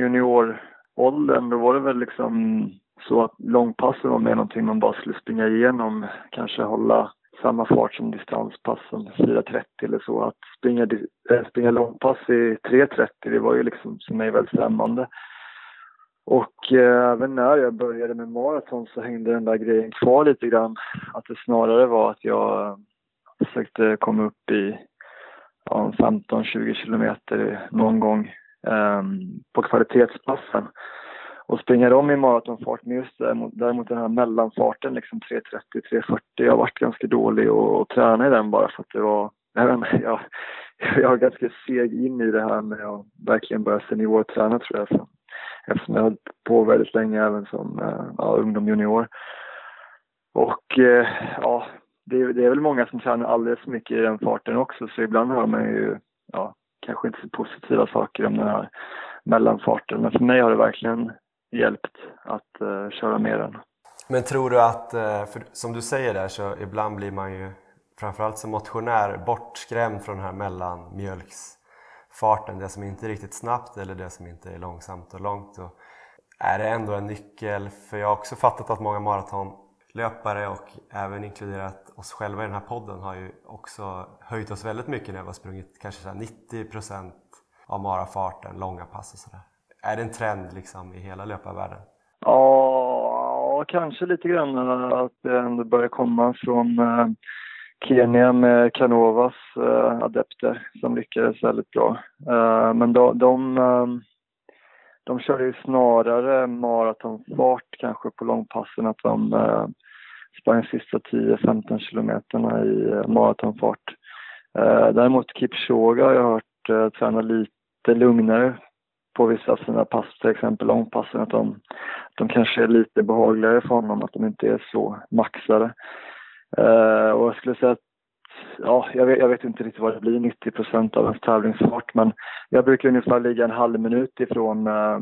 D: åldern då var det väl liksom så att långpassen var mer någonting man bara skulle springa igenom, kanske hålla samma fart som distanspassen, 4.30 eller så. Att springa, äh, springa långpass i 3.30, det var ju liksom för mig väldigt främmande. Och eh, även när jag började med maraton så hängde den där grejen kvar lite grann. Att det snarare var att jag eh, försökte komma upp i ja, 15-20 kilometer någon gång Ehm, på kvalitetspassen. Och springa dem i maratonfart, men just däremot, däremot den här mellanfarten, liksom 3.30-3.40, jag har varit ganska dålig och, och träna i den bara för att det var, jag vet inte, jag, jag är ganska seg in i det här med att verkligen börja seniorträna tror jag. Så eftersom jag höll på väldigt länge även som eh, ja, ungdom junior. Och eh, ja, det, det, är väl många som tränar alldeles för mycket i den farten också så ibland hör man ju ja, kanske inte så positiva saker om den här mellanfarten. Men för mig har det verkligen hjälpt att uh, köra med den.
B: Men tror du att, eh, för som du säger där så ibland blir man ju framförallt som motionär bortskrämd från den här mellanmjölksfarten, det som inte är riktigt snabbt eller det som inte är långsamt och långt. Och
E: är det ändå en nyckel? För jag har också fattat att många maraton löpare och även inkluderat oss själva i den här podden har ju också höjt oss väldigt mycket när vi har sprungit kanske så 90% av marafarten, långa pass och sådär. Är det en trend liksom i hela löparvärlden?
D: Ja, kanske lite grann att det ändå börjar komma från eh, Kenya med Canovas eh, adepter som lyckades väldigt bra. Eh, men de, de, de körde ju snarare maratonfart kanske på långpassen, att de eh, sprang sista 10-15 kilometerna i eh, maratonfart. Eh, däremot Kipchoge har jag hört eh, träna lite lugnare på vissa av sina pass, till exempel långpassen, att de, de kanske är lite behagligare för honom, att de inte är så maxade. Uh, och jag skulle säga att, ja, jag vet, jag vet, inte riktigt vad det blir, 90 procent av ens tävlingsfart, men jag brukar ungefär ligga en halv minut ifrån eh,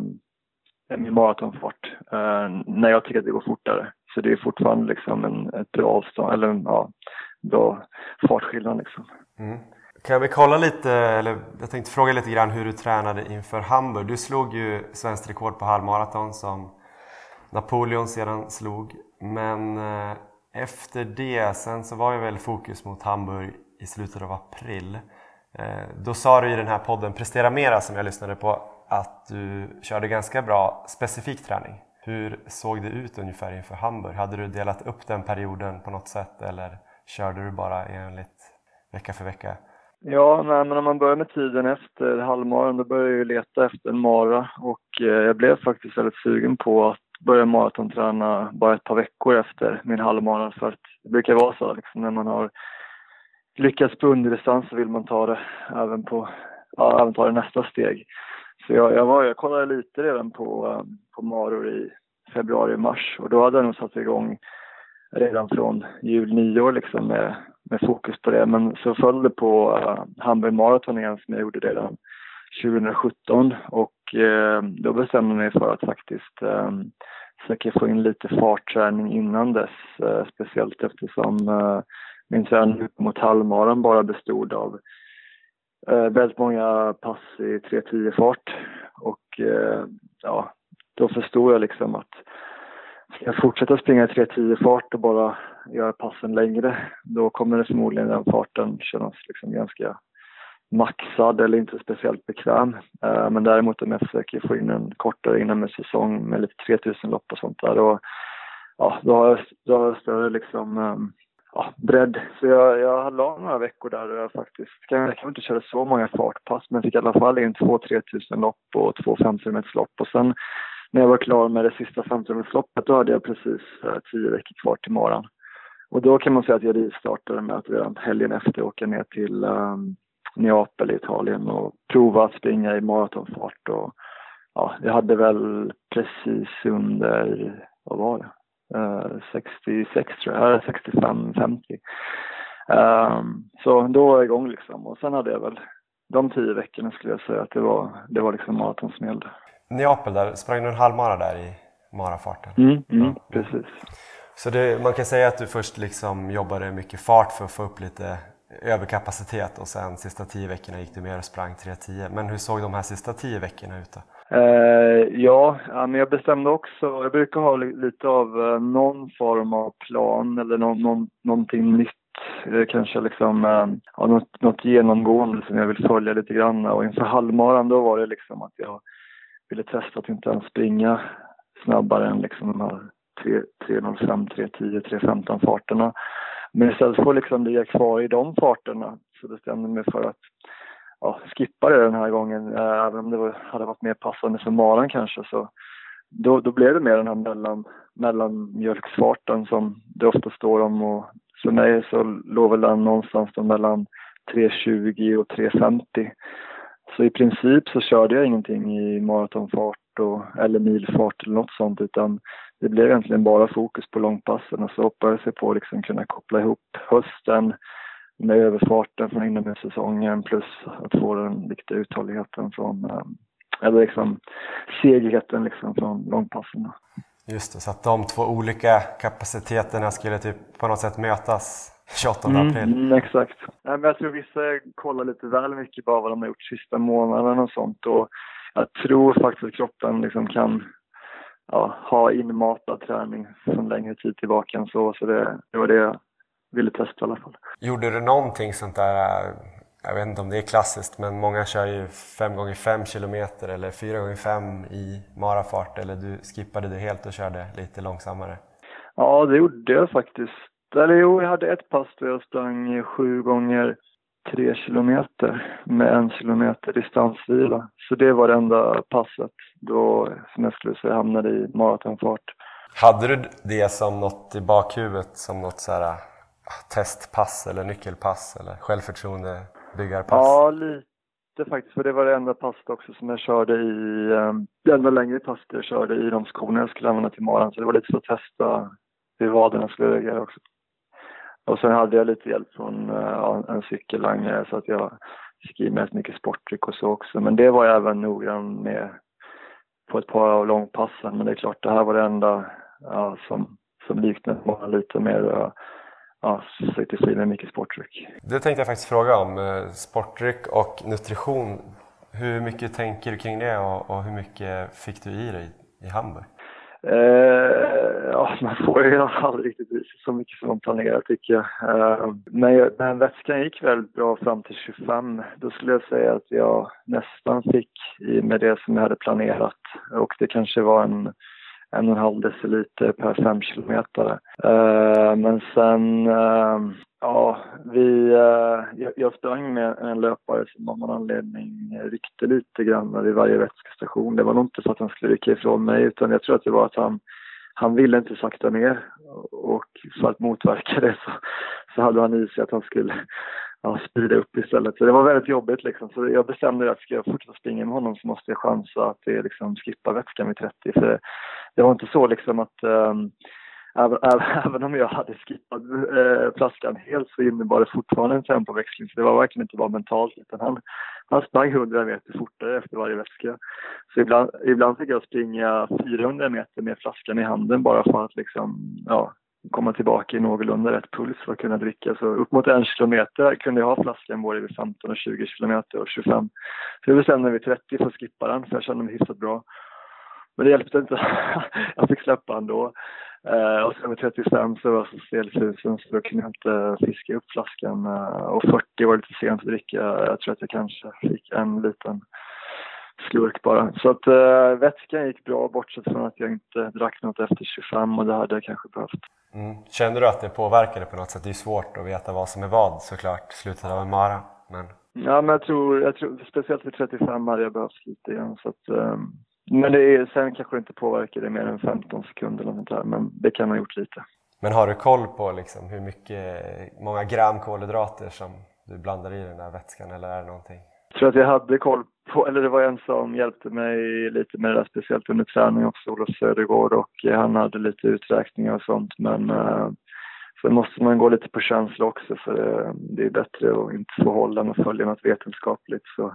D: min maratonfart eh, när jag tycker att det går fortare. Så det är fortfarande liksom en, ett bra avstånd, eller en ja, bra fartskillnad liksom. Mm.
E: Kan vi kolla lite, eller jag tänkte fråga lite grann hur du tränade inför Hamburg. Du slog ju svenskt rekord på halvmaraton som Napoleon sedan slog. Men eh, efter det, sen så var ju väl fokus mot Hamburg i slutet av april. Eh, då sa du i den här podden Prestera Mera som jag lyssnade på att du körde ganska bra specifik träning. Hur såg det ut ungefär inför Hamburg? Hade du delat upp den perioden på något sätt eller körde du bara enligt vecka för vecka?
D: Ja, nej, men när man börjar med tiden efter halvmaran då började jag leta efter en mara och eh, jag blev faktiskt väldigt sugen på att började maratonträna bara ett par veckor efter min halvmara för att det brukar vara så liksom, när man har lyckats på underdistans så vill man ta det även på, ja, även ta det nästa steg. Så jag, jag, var, jag kollade lite redan på, eh, på maror i februari, mars och då hade jag nog satt igång redan från jul, nyår liksom med, med fokus på det. Men så föll det på uh, Hamburg Marathon igen som jag gjorde redan 2017 och uh, då bestämde jag mig för att faktiskt eh, försöker få in lite fartträning innan dess. Eh, speciellt eftersom eh, min träning mot halvmaran bara bestod av eh, väldigt många pass i 3.10 fart och eh, ja, då förstod jag liksom att ska jag fortsätta springa i 3.10 fart och bara göra passen längre, då kommer det förmodligen den farten kännas liksom ganska maxad eller inte speciellt bekväm. Eh, men däremot om jag försöker få in en kortare inomhussäsong med säsong med lite 3000 lopp och sånt där, och, ja, då, har jag, då har jag större liksom, ehm, ja, bredd. Så jag, jag la några veckor där och jag faktiskt, kan, jag kan inte köra så många fartpass, men fick i alla fall in två 3000 lopp och två 500 lopp och sen när jag var klar med det sista 500 loppet då hade jag precis uh, tio veckor kvar till morgon. Och då kan man säga att jag rivstartade med att redan helgen efter åka ner till um, Neapel i Italien och prova att springa i maratonfart. Och, ja, jag hade väl precis under, vad var det, uh, 66 tror jag, 65, 50. Um, så då var jag igång liksom och sen hade jag väl de tio veckorna skulle jag säga att det var, det var liksom maraton som gällde.
E: Neapel, där, sprang du en halvmara där i marafarten?
D: Mm, mm, ja. precis.
E: Så det, man kan säga att du först liksom jobbade mycket fart för att få upp lite överkapacitet och sen sista tio veckorna gick du mer och sprang 3.10. Men hur såg de här sista tio veckorna ut då?
D: Eh, ja, men jag bestämde också, jag brukar ha lite av eh, någon form av plan eller någon, någon, någonting nytt. Eh, kanske liksom eh, ja, något, något genomgående som jag vill följa lite grann. Och inför halvmaran då var det liksom att jag ville testa att inte ens springa snabbare än liksom de här 3.05, 3.10, 3.15 farterna. Men istället för att liksom ligga kvar i de farterna så bestämde jag mig för att ja, skippa det den här gången. Eh, även om det var, hade varit mer passande för maran kanske så då, då blev det mer den här mellan, mellanmjölksfarten som det ofta står om och för mig så låg väl den någonstans då mellan 3.20 och 3.50. Så i princip så körde jag ingenting i maratonfart och, eller milfart eller något sånt utan det blev egentligen bara fokus på långpassen och så hoppades jag på att liksom kunna koppla ihop hösten med överfarten från inomhussäsongen plus att få den viktiga uthålligheten från, eh, eller liksom segheten liksom från långpassen.
E: Just det, så att de två olika kapaciteterna skulle typ på något sätt mötas 28 mm, april?
D: Mm, exakt. Nej, men jag tror vissa kollar lite väl mycket på vad de har gjort sista månaden och sånt och jag tror faktiskt att kroppen liksom kan ja, ha inmatad träning från längre tid tillbaka än så. Så det, det var det jag ville testa i alla fall.
E: Gjorde du någonting sånt där, jag vet inte om det är klassiskt, men många kör ju 5 gånger 5 kilometer eller 4 gånger 5 i marafart eller du skippade det helt och körde lite långsammare?
D: Ja, det gjorde jag faktiskt. Eller jo, jag hade ett pass där jag sprang 7 gånger 3 kilometer med en kilometer distansvila. Så det var det enda passet då, som jag skulle säga, hamnade i maratonfart.
E: Hade du det som något i bakhuvudet, som något så här ah, testpass eller nyckelpass eller självförtroendebyggarpass?
D: Ja, lite faktiskt. För det var det enda passet också som jag körde i, um, det enda längre passet jag körde i de skorna jag skulle använda till maran. Så det var lite så att testa hur vaderna skulle reagera också. Och sen hade jag lite hjälp från uh, en cykellangare så att jag mig rätt mycket sporttryck och så också. Men det var jag även noggrann med på ett par av långpassen. Men det är klart, det här var det enda ja, som, som liknade många lite mer uh, ja, försökte få i mig mycket sportdryck.
E: Det tänkte jag faktiskt fråga om, eh, sportdryck och nutrition. Hur mycket tänker du kring det och, och hur mycket fick du i dig i Hamburg?
D: Eh, ja, man får ju aldrig riktigt så mycket som man planerar tycker jag. Eh, men, men vätskan gick väldigt bra fram till 25. Då skulle jag säga att jag nästan fick i med det som jag hade planerat. Och det kanske var en en och en halv deciliter per fem kilometer. Uh, eh, men sen, uh, ja, vi, uh, jag, jag sprang med en löpare som av någon anledning ryckte lite grann vid varje vätskestation. Det var nog inte för att han skulle rycka ifrån mig utan jag tror att det var att han han ville inte sakta ner och för att motverka det så, så hade han i sig att han skulle ja, speeda upp istället. Så det var väldigt jobbigt liksom. Så jag bestämde att ska jag fortsätta springa med honom så måste jag chansa att det liksom skippa vätskan vid 30. För det var inte så liksom att um, även, även, om jag hade skippat äh, flaskan helt så innebar det fortfarande en tempoväxling. Så det var verkligen inte bara mentalt utan han, han sprang 100 meter fortare efter varje vätska. Så ibland, ibland fick jag springa 400 meter med flaskan i handen bara för att liksom, ja, komma tillbaka i någorlunda rätt puls för att kunna dricka. Så upp mot en kilometer kunde jag ha flaskan både vid 15 och 20 kilometer och 25. Så jag bestämde mig vid 30 för att skippa den för jag kände mig hyfsat bra. Men det hjälpte inte. jag fick släppa ändå. Eh, och sen vid 35 så var jag så stelfrusen så då kunde jag inte fiska upp flaskan. Eh, och 40 var lite sent att dricka. Jag tror att jag kanske fick en liten slurk bara. Så att uh, vätskan gick bra bortsett från att jag inte drack något efter 25 och det hade jag kanske behövt.
E: Mm. Kände du att det påverkade på något sätt? Det är svårt att veta vad som är vad såklart, slutet av en mara. Men...
D: Ja, men jag tror, jag tror speciellt vid 35 hade jag behövt lite igen. Så att, um, men det är, sen kanske det inte påverkar det mer än 15 sekunder eller något där, men det kan ha gjort lite.
E: Men har du koll på liksom hur mycket, många gram kolhydrater som du blandar i den där vätskan eller är det någonting?
D: Jag tror att jag hade koll på, eller det var en som hjälpte mig lite med det där, speciellt under träning också, Olof Södergård och eh, han hade lite uträkningar och sånt men eh, sen måste man gå lite på känsla också för uh, det är bättre att inte få hålla och följa något vetenskapligt så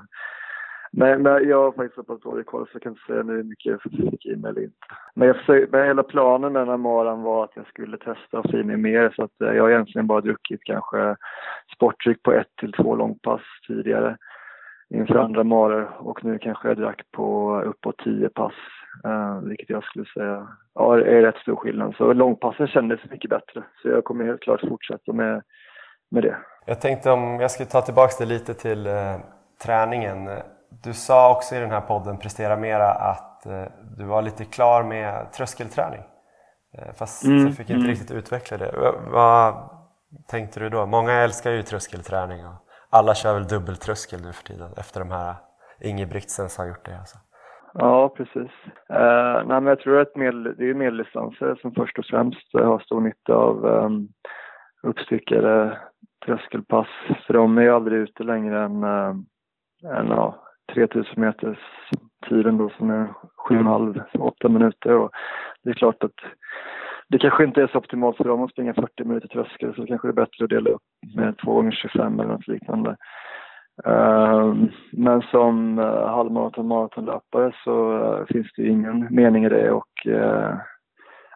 D: Nej, men jag har faktiskt så pass dålig koll så jag kan inte säga nu hur mycket jag fick i mig eller inte. Men, jag försökte, men hela planen med den här maran var att jag skulle testa och få i mig mer så att eh, jag har egentligen bara druckit kanske sporttryck på ett till två långpass tidigare inför andra maror och nu kanske jag drack på uppåt 10 pass, eh, vilket jag skulle säga ja, är rätt stor skillnad. Så långpassen kändes mycket bättre, så jag kommer helt klart fortsätta med, med det.
E: Jag tänkte om jag skulle ta tillbaka det lite till eh, träningen. Du sa också i den här podden Prestera Mera att eh, du var lite klar med tröskelträning. Eh, fast mm, jag fick inte mm. riktigt utveckla det. Vad tänkte du då? Många älskar ju tröskelträning. Och alla kör väl dubbeltröskel nu för tiden efter de här Ingebrigtsens har gjort det. Alltså.
D: Ja, precis. Uh, nej, men jag tror att medel, det är medeldistanser som först och främst eh, har stor nytta av ehm, um, uppstyckade tröskelpass. För de är ju aldrig ute längre än, uh, än uh, 3000 meters tiden då som är 7,5-8 minuter. Och det är klart att det kanske inte är så optimalt för dem att springa 40 minuter tröskel så kanske det är bättre att dela upp med 2 gånger 25 eller något liknande. Ehm, men som eh, halvmaraton maratonlöpare så eh, finns det ingen mening i det och eh,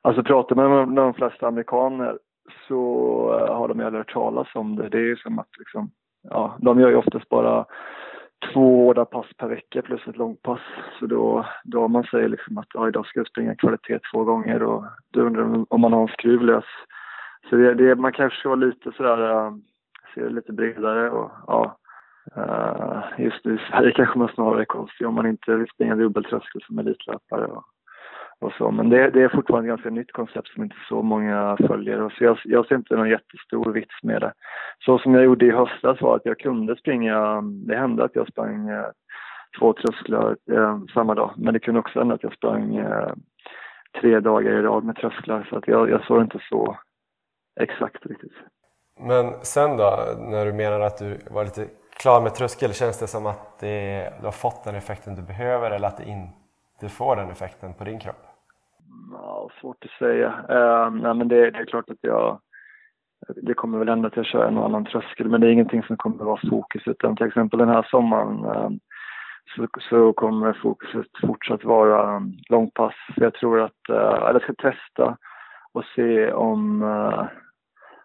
D: alltså pratar man med de flesta amerikaner så har de ju aldrig hört talas om det. Det är ju som att liksom, ja, de gör ju oftast bara två hårda pass per vecka plus ett långpass. Så då, då man säger liksom att ja, idag ska jag springa kvalitet två gånger och då undrar man om man har en skruv lös. Så det, det, man kanske ska vara lite sådär, eh, se det lite bredare och ja. Uh, just nu i Sverige kanske man snarare är konstig om man inte vill springa dubbeltröskel som elitlöpare. Och, och så. Men det, det, är fortfarande ett ganska nytt koncept som inte så många följer. Och så jag, jag ser inte någon jättestor vits med det. Så som jag gjorde i höstas var att jag kunde springa, det hände att jag sprang eh, två trösklar eh, samma dag. Men det kunde också hända att jag sprang eh, tre dagar i rad med trösklar. Så att jag, jag såg inte så exakt riktigt.
E: Men sen då, när du menar att du var lite klar med tröskel, känns det som att det, du har fått den effekten du behöver eller att det inte får den effekten på din kropp?
D: Ja, svårt att säga. Uh, nej, men det, det, är klart att jag... Det kommer väl ändå att jag kör en och annan tröskel, men det är ingenting som kommer att vara fokus. Utan till exempel den här sommaren uh, så, så, kommer fokuset fortsatt vara långpass. Jag tror att... Uh, eller jag ska testa och se om, uh,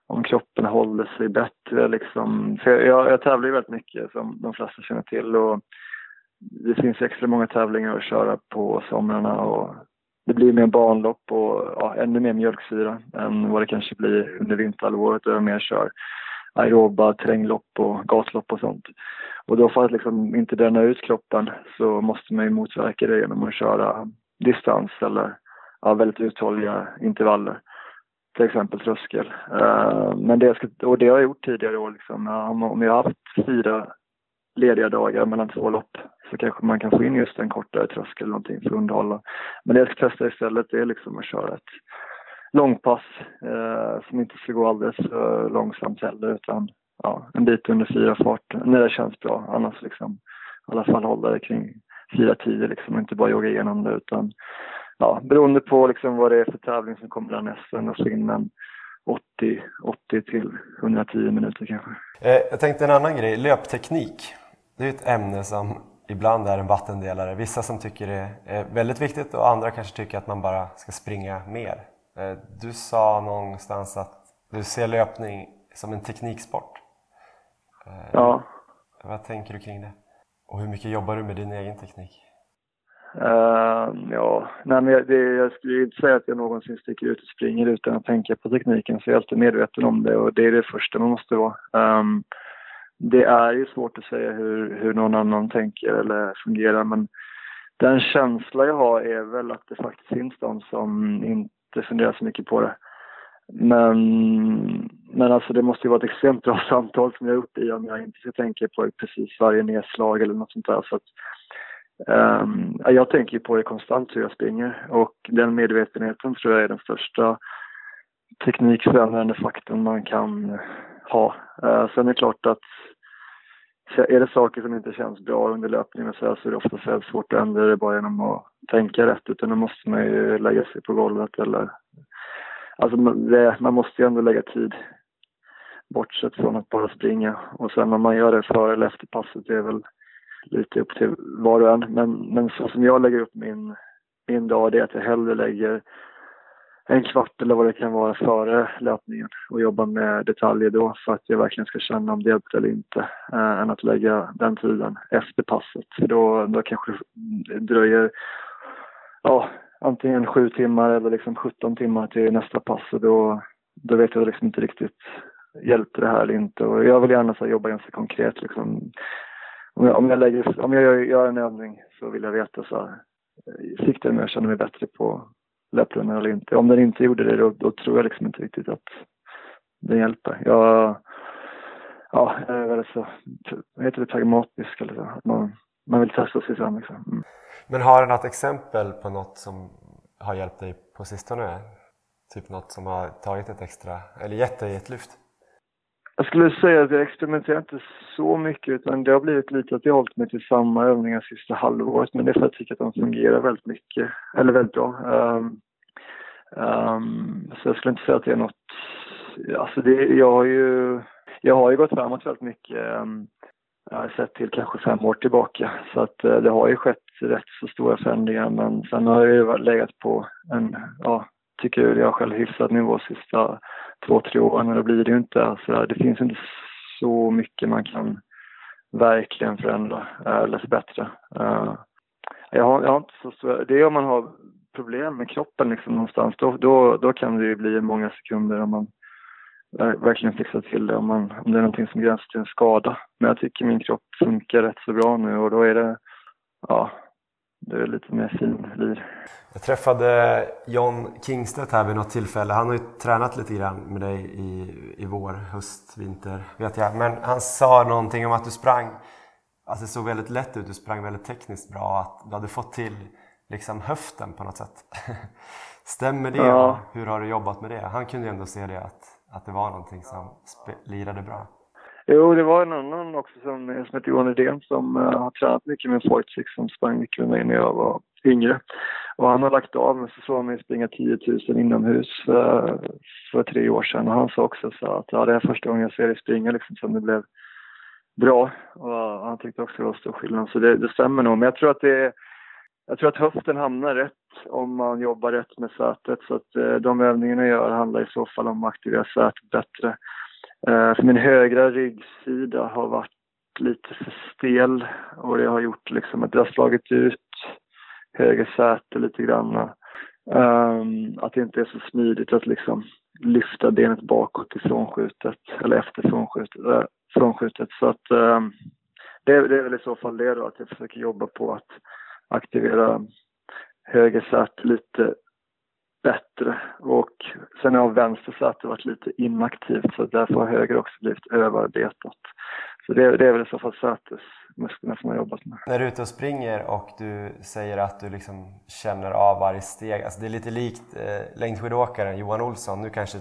D: om kroppen håller sig bättre. Liksom. För jag, jag tävlar ju väldigt mycket, som de flesta känner till. Och det finns extra många tävlingar att köra på somrarna och det blir mer banlopp och ja, ännu mer mjölksyra än vad det kanske blir under vinterhalvåret då jag mer kör aeroba, terränglopp och gatlopp och sånt. Och då för att liksom inte bränna ut kroppen så måste man ju motverka det genom att köra distans eller ja, väldigt uthålliga intervaller. Till exempel tröskel. Uh, men det jag ska, och det har jag gjort tidigare år. Liksom. Om jag har haft fyra lediga dagar mellan två lopp så kanske man kan få in just en kortare tröskel eller någonting för att underhålla. Men det jag ska testa istället det är liksom att köra ett långpass eh, som inte ska gå alldeles för långsamt heller utan ja, en bit under fyra fart när det känns bra. Annars liksom i alla fall hålla det kring fyra tio liksom och inte bara jogga igenom det utan ja, beroende på liksom vad det är för tävling som kommer därnäst och få in en 80, 80 till 110 minuter kanske.
E: Eh, jag tänkte en annan grej, löpteknik. Det är ett ämne som ibland är en vattendelare. Vissa som tycker det är väldigt viktigt och andra kanske tycker att man bara ska springa mer. Eh, du sa någonstans att du ser löpning som en tekniksport.
D: Eh, ja.
E: Vad tänker du kring det? Och hur mycket jobbar du med din egen teknik?
D: Uh, ja, nej men jag, det, jag skulle inte säga att jag någonsin sticker ut och springer utan att tänka på tekniken, så jag är alltid medveten om det och det är det första man måste vara. Um, det är ju svårt att säga hur, hur någon annan tänker eller fungerar men den känsla jag har är väl att det faktiskt finns de som inte funderar så mycket på det. Men, men alltså det måste ju vara ett extremt bra samtal som jag har gjort i om jag inte ska tänka på precis varje nedslag eller något sånt där. Så att, um, jag tänker på det konstant hur jag springer och den medvetenheten tror jag är den största teknikförändrande faktorn man kan ha. Uh, sen är det klart att är det saker som inte känns bra under löpningen så, är det ofta så svårt att ändra det bara genom att tänka rätt utan då måste man ju lägga sig på golvet eller Alltså det, man måste ju ändå lägga tid bortsett från att bara springa. Och sen om man gör det före eller efter passet det är väl lite upp till var och en. Men, men så som jag lägger upp min, min dag det är att jag hellre lägger en kvart eller vad det kan vara före löpningen och jobba med detaljer då för att jag verkligen ska känna om det hjälpte eller inte äh, än att lägga den tiden efter passet. För då, då kanske det dröjer ja, antingen sju timmar eller liksom 17 timmar till nästa pass och då, då vet jag liksom inte riktigt hjälper det här eller inte. Och jag vill gärna så jobba ganska konkret liksom. Om jag, om jag, lägger, om jag gör, gör en övning så vill jag veta så här, eh, siktar jag känner mig bättre på löprundan eller inte. Om den inte gjorde det då, då tror jag liksom inte riktigt att det hjälper. Jag, ja, jag är väldigt så, vad heter det, pragmatisk eller så. Att man, man vill testa sig fram liksom. Mm.
E: Men har du något exempel på något som har hjälpt dig på sistone? Typ något som har tagit ett extra, eller gett dig ett lyft?
D: Jag skulle säga att jag experimenterar inte så mycket utan det har blivit lite att jag har hållit mig till samma övningar sista halvåret men det är för att jag tycker att de fungerar väldigt mycket, eller väldigt bra. Um, um, så jag skulle inte säga att det är något, alltså det, jag har ju, jag har ju gått framåt väldigt mycket um, jag har sett till kanske fem år tillbaka så att uh, det har ju skett rätt så stora förändringar men sen har jag ju legat på en, ja, tycker jag själv hyfsad nivå sista två, tre åren och då blir det ju inte, sådär. det finns inte så mycket man kan verkligen förändra eh, eller förbättra. Eh, jag har, jag har inte så stor, det är om man har problem med kroppen liksom någonstans, då, då, då kan det ju bli många sekunder om man verkligen fixar till det om, man, om det är någonting som gränsar till en skada. Men jag tycker min kropp funkar rätt så bra nu och då är det, ja, det är lite mer finlir.
E: Jag träffade John Kingstedt här vid något tillfälle. Han har ju tränat lite grann med dig i, i vår, höst, vinter vet jag. Men han sa någonting om att du sprang, alltså det såg väldigt lätt ut, du sprang väldigt tekniskt bra. Att du hade fått till liksom höften på något sätt. Stämmer det? Ja. Hur har du jobbat med det? Han kunde ju ändå se det att, att det var någonting som lirade bra.
D: Jo, det var en annan också som, som heter Johan Rydén som uh, har tränat mycket med Fortsix som sprang mycket med mig när jag var yngre. Och han har lagt av, men så såg mig springa 10 000 inomhus uh, för tre år sedan och han sa också så att ja, det är första gången jag ser dig springa liksom som det blev bra. Och han tyckte också det var stor skillnad, så det, det stämmer nog. Men jag tror att det är jag tror att höften hamnar rätt om man jobbar rätt med sätet. Så att eh, de övningarna jag gör handlar i så fall om att aktivera sätet bättre. Eh, för min högra ryggsida har varit lite för stel och det har gjort liksom att det har slagit ut höger säte lite grann. Um, att det inte är så smidigt att liksom lyfta benet bakåt i frånskjutet eller efter frånskjutet. Äh, frånskjutet. Så att um, det, det, är väl i så fall det då, att jag försöker jobba på att aktivera höger säte lite bättre. Och sen har vänster säte varit lite inaktivt så därför har höger också blivit överarbetat. Så det, det är väl i så fall sätesmusklerna som jag har jobbat med.
E: När du är ute och springer och du säger att du liksom känner av varje steg, alltså det är lite likt eh, längdskidåkaren Johan Olsson, nu kanske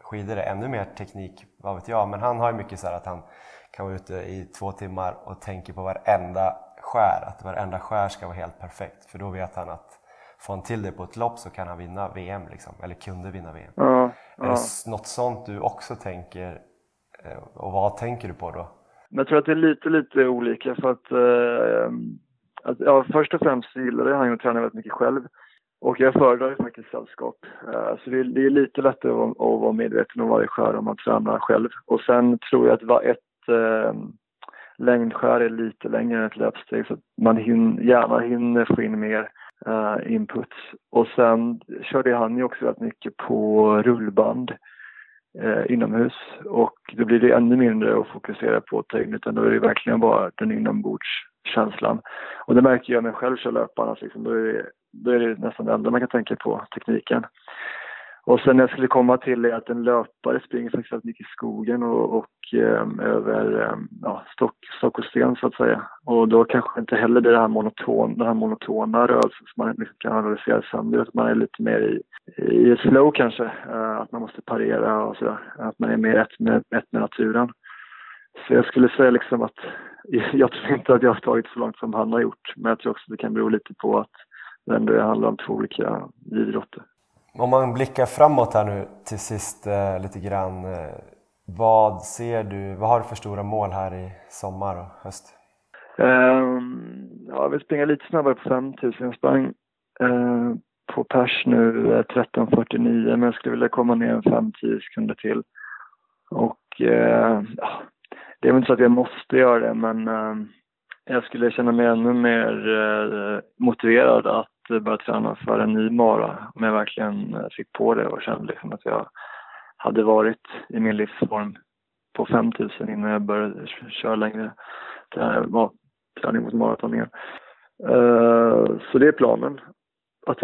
E: skidor är ännu mer teknik, vad vet jag, men han har ju mycket så att han kan vara ute i två timmar och tänker på varenda skär, att varenda skär ska vara helt perfekt. För då vet han att får han till det på ett lopp så kan han vinna VM, liksom, eller kunde vinna VM.
D: Ja,
E: ja. Är det något sånt du också tänker eh, och vad tänker du på då?
D: Jag tror att det är lite, lite olika för att, eh, att ja, först och främst gillar jag att träna väldigt mycket själv. Och jag föredrar ju faktiskt sällskap. Uh, så det är, det är, lite lättare att, att vara medveten om varje skär om man tränar själv. Och sen tror jag att var ett uh, längdskär är lite längre än ett löpsteg så att man hin, gärna hinner få in mer uh, inputs. Och sen körde han ju också väldigt mycket på rullband uh, inomhus och då blir det ännu mindre att fokusera på tyngd utan då är det verkligen bara den inombordskänslan. Och det märker jag när jag själv kör löparna, liksom, då, är det, då är det nästan det enda man kan tänka på, tekniken. Och sen jag skulle komma till är att en löpare springer faktiskt väldigt mycket i skogen och, och um, över um, ja, stock, stock och sten så att säga. Och då kanske inte heller det här monoton, den här monotona rörelsen som man liksom kan analysera sönder, att man är lite mer i, i slow kanske, uh, att man måste parera och sådär. Att man är mer ett med, ett med naturen. Så jag skulle säga liksom att jag tror inte att jag har tagit så långt som han har gjort, men jag tror också att det kan bero lite på att det ändå handlar om två olika idrotter.
E: Om man blickar framåt här nu till sist eh, lite grann. Eh, vad ser du, vad har du för stora mål här i sommar och höst?
D: Um, jag vill springa lite snabbare på 5000. Jag sprang uh, på pers nu eh, 13.49 men jag skulle vilja komma ner en 5-10 sekunder till. Och uh, ja, det är väl inte så att jag måste göra det men uh, jag skulle känna mig ännu mer eh, motiverad att börja träna för en ny mara om jag verkligen eh, fick på det och kände liksom att jag hade varit i min livsform på 5000 innan jag började köra längre träning mot maraton igen. Uh, så det är planen. Att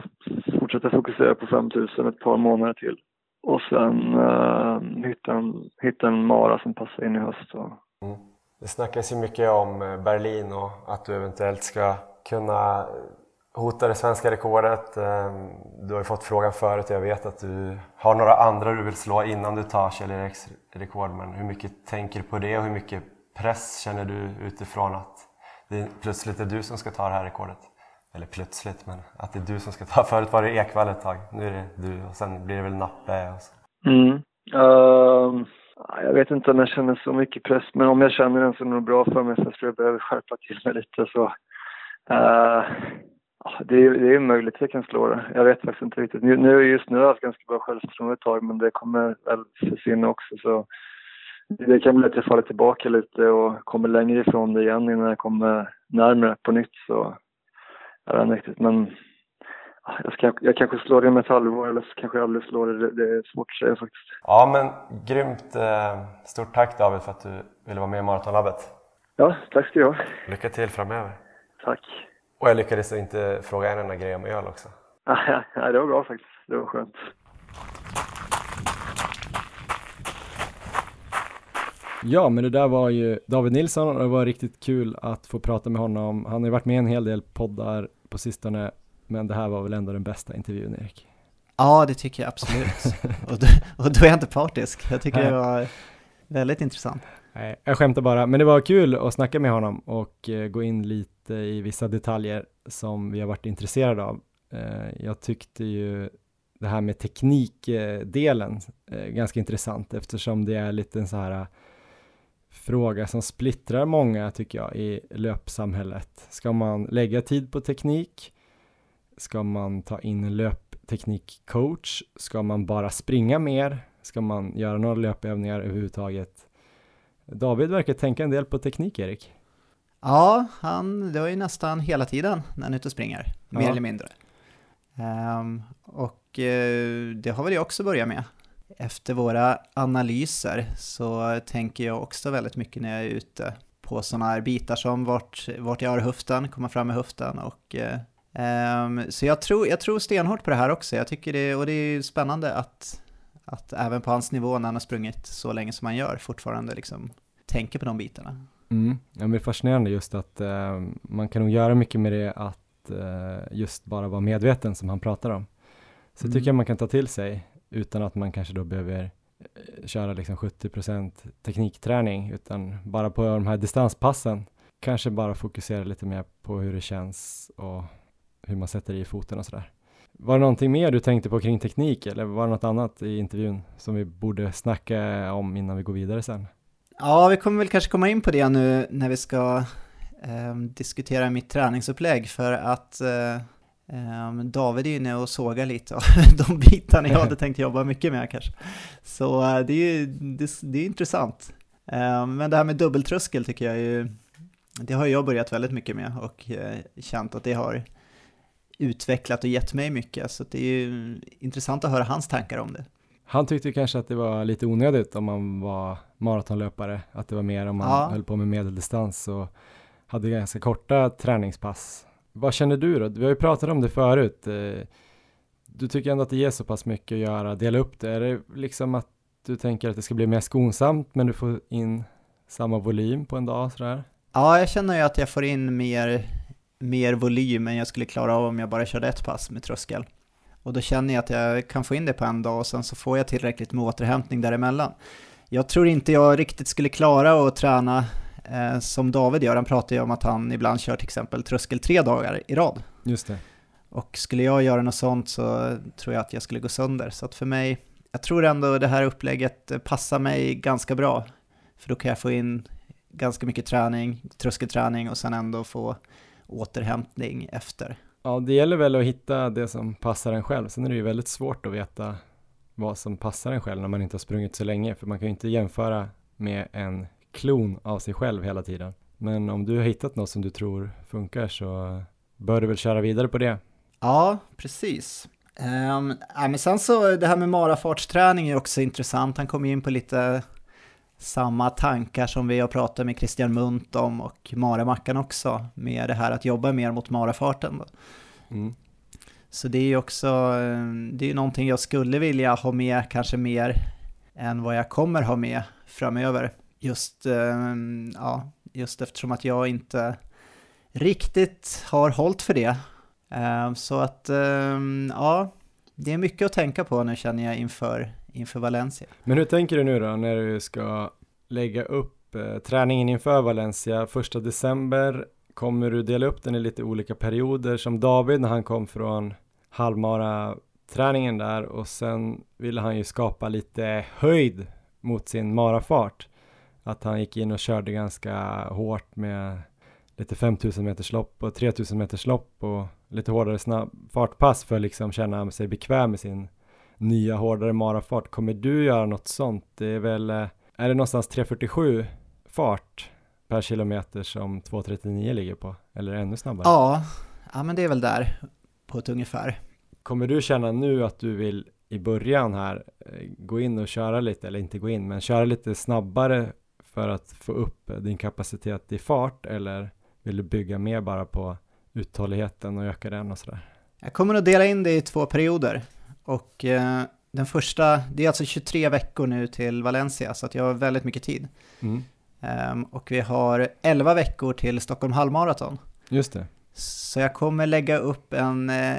D: fortsätta fokusera på 5000 ett par månader till. Och sen uh, hitta, en, hitta en mara som passar in i höst. Mm.
E: Det snackas ju mycket om Berlin och att du eventuellt ska kunna Hotar det svenska rekordet. Ehm, du har ju fått frågan förut och jag vet att du har några andra du vill slå innan du tar Kjell Eriks rekord. Men hur mycket tänker du på det och hur mycket press känner du utifrån att det plötsligt är du som ska ta det här rekordet? Eller plötsligt, men att det är du som ska ta. Förut var det Ekvall ett tag, nu är det du och sen blir det väl Nappe. Och så.
D: Mm. Um, jag vet inte om jag känner så mycket press, men om jag känner den så är det nog bra för mig. Så jag tror jag behöver skärpa till mig lite. Så, uh, det är, det är möjligt att jag kan slå det. Jag vet faktiskt inte riktigt. Nu, just nu har jag haft ganska bra självförtroende ett tag men det kommer väl försvinna också så det kan bli att jag faller tillbaka lite och kommer längre ifrån det igen innan jag kommer närmare på nytt så jag vet inte riktigt men jag, ska, jag kanske slår det med ett halvår eller så kanske jag aldrig slår det. Det är svårt att säga faktiskt.
E: Ja, men grymt. Eh, stort tack David för att du ville vara med i Maratonlabbet.
D: Ja, tack ska du ha.
E: Lycka till framöver.
D: Tack.
E: Och jag lyckades inte fråga en enda grej om öl också.
D: Nej, det var bra faktiskt. Det var skönt.
B: Ja, men det där var ju David Nilsson och det var riktigt kul att få prata med honom. Han har ju varit med i en hel del poddar på sistone, men det här var väl ändå den bästa intervjun, Erik?
C: Ja, det tycker jag absolut. och, då, och då är jag inte partisk. Jag tycker det var väldigt intressant.
B: Nej, jag skämtar bara, men det var kul att snacka med honom och eh, gå in lite i vissa detaljer som vi har varit intresserade av. Eh, jag tyckte ju det här med teknikdelen eh, ganska intressant eftersom det är lite en så här fråga som splittrar många tycker jag i löpsamhället. Ska man lägga tid på teknik? Ska man ta in en löpteknikcoach? Ska man bara springa mer? Ska man göra några löpövningar överhuvudtaget? David verkar tänka en del på teknik, Erik.
C: Ja, han, var ju nästan hela tiden när han är ute och springer, mer
B: ja.
C: eller mindre. Um, och uh, det har väl jag också börjat med. Efter våra analyser så tänker jag också väldigt mycket när jag är ute på sådana här bitar som vart, vart jag har höften, komma fram med höften och um, så jag tror, jag tror stenhårt på det här också. Jag tycker det, och det är spännande att, att även på hans nivå när han har sprungit så länge som han gör fortfarande liksom tänker på de bitarna.
B: Mm. Ja, men det är fascinerande just att uh, man kan nog göra mycket med det att uh, just bara vara medveten som han pratar om. Så mm. tycker jag man kan ta till sig utan att man kanske då behöver uh, köra liksom 70% teknikträning utan bara på de här distanspassen kanske bara fokusera lite mer på hur det känns och hur man sätter i foten och sådär. Var det någonting mer du tänkte på kring teknik eller var det något annat i intervjun som vi borde snacka om innan vi går vidare sen?
C: Ja, vi kommer väl kanske komma in på det nu när vi ska eh, diskutera mitt träningsupplägg för att eh, ehm, David är inne och sågar lite av de bitarna jag hade tänkt jobba mycket med kanske. Så eh, det är ju det, det är intressant. Ehm, men det här med dubbeltröskel tycker jag ju, det har jag börjat väldigt mycket med och eh, känt att det har utvecklat och gett mig mycket. Så det är ju intressant att höra hans tankar om det.
B: Han tyckte kanske att det var lite onödigt om man var maratonlöpare, att det var mer om man ja. höll på med medeldistans och hade ganska korta träningspass. Vad känner du då? Vi har ju pratat om det förut. Eh, du tycker ändå att det ger så pass mycket att göra, dela upp det. Är det liksom att du tänker att det ska bli mer skonsamt men du får in samma volym på en dag sådär?
C: Ja, jag känner ju att jag får in mer, mer volym än jag skulle klara av om jag bara körde ett pass med tröskel. Och då känner jag att jag kan få in det på en dag och sen så får jag tillräckligt med återhämtning däremellan. Jag tror inte jag riktigt skulle klara att träna eh, som David gör. Han pratar ju om att han ibland kör till exempel tröskel tre dagar i rad.
B: Just det.
C: Och skulle jag göra något sånt så tror jag att jag skulle gå sönder. Så att för mig, jag tror ändå det här upplägget passar mig ganska bra. För då kan jag få in ganska mycket träning, tröskelträning och sen ändå få återhämtning efter.
B: Ja, det gäller väl att hitta det som passar en själv. Sen är det ju väldigt svårt att veta vad som passar en själv när man inte har sprungit så länge, för man kan ju inte jämföra med en klon av sig själv hela tiden. Men om du har hittat något som du tror funkar så bör du väl köra vidare på det.
C: Ja, precis. Um, äh, men sen så det här med marafartsträning är också intressant. Han kom in på lite samma tankar som vi har pratat med Christian Munt om och Maramackan också, med det här att jobba mer mot marafarten. Mm. Så det är ju också, eh, det är någonting jag skulle vilja ha med, kanske mer än vad jag kommer ha med framöver. Just, eh, ja, just eftersom att jag inte riktigt har hållit för det. Eh, så att, ja, det är mycket att tänka på nu känner jag inför inför Valencia.
B: Men hur tänker du nu då när du ska lägga upp eh, träningen inför Valencia? Första december kommer du dela upp den i lite olika perioder som David när han kom från halvmara träningen där och sen ville han ju skapa lite höjd mot sin marafart. Att han gick in och körde ganska hårt med lite 5000 meters lopp och 3000 meters lopp och lite hårdare snabb fartpass för att liksom känna sig bekväm med sin nya hårdare marafart. Kommer du göra något sånt? Det är väl, eh, är det någonstans 3.47 fart per kilometer som 2.39 ligger på? Eller ännu snabbare?
C: Ja, ja men det är väl där på ett ungefär.
B: Kommer du känna nu att du vill i början här eh, gå in och köra lite, eller inte gå in, men köra lite snabbare för att få upp din kapacitet i fart eller vill du bygga mer bara på uthålligheten och öka den och sådär?
C: Jag kommer att dela in det i två perioder och eh, den första, det är alltså 23 veckor nu till Valencia så att jag har väldigt mycket tid.
B: Mm.
C: Um, och vi har 11 veckor till Stockholm halvmaraton.
B: Just det.
C: Så jag kommer lägga upp en eh,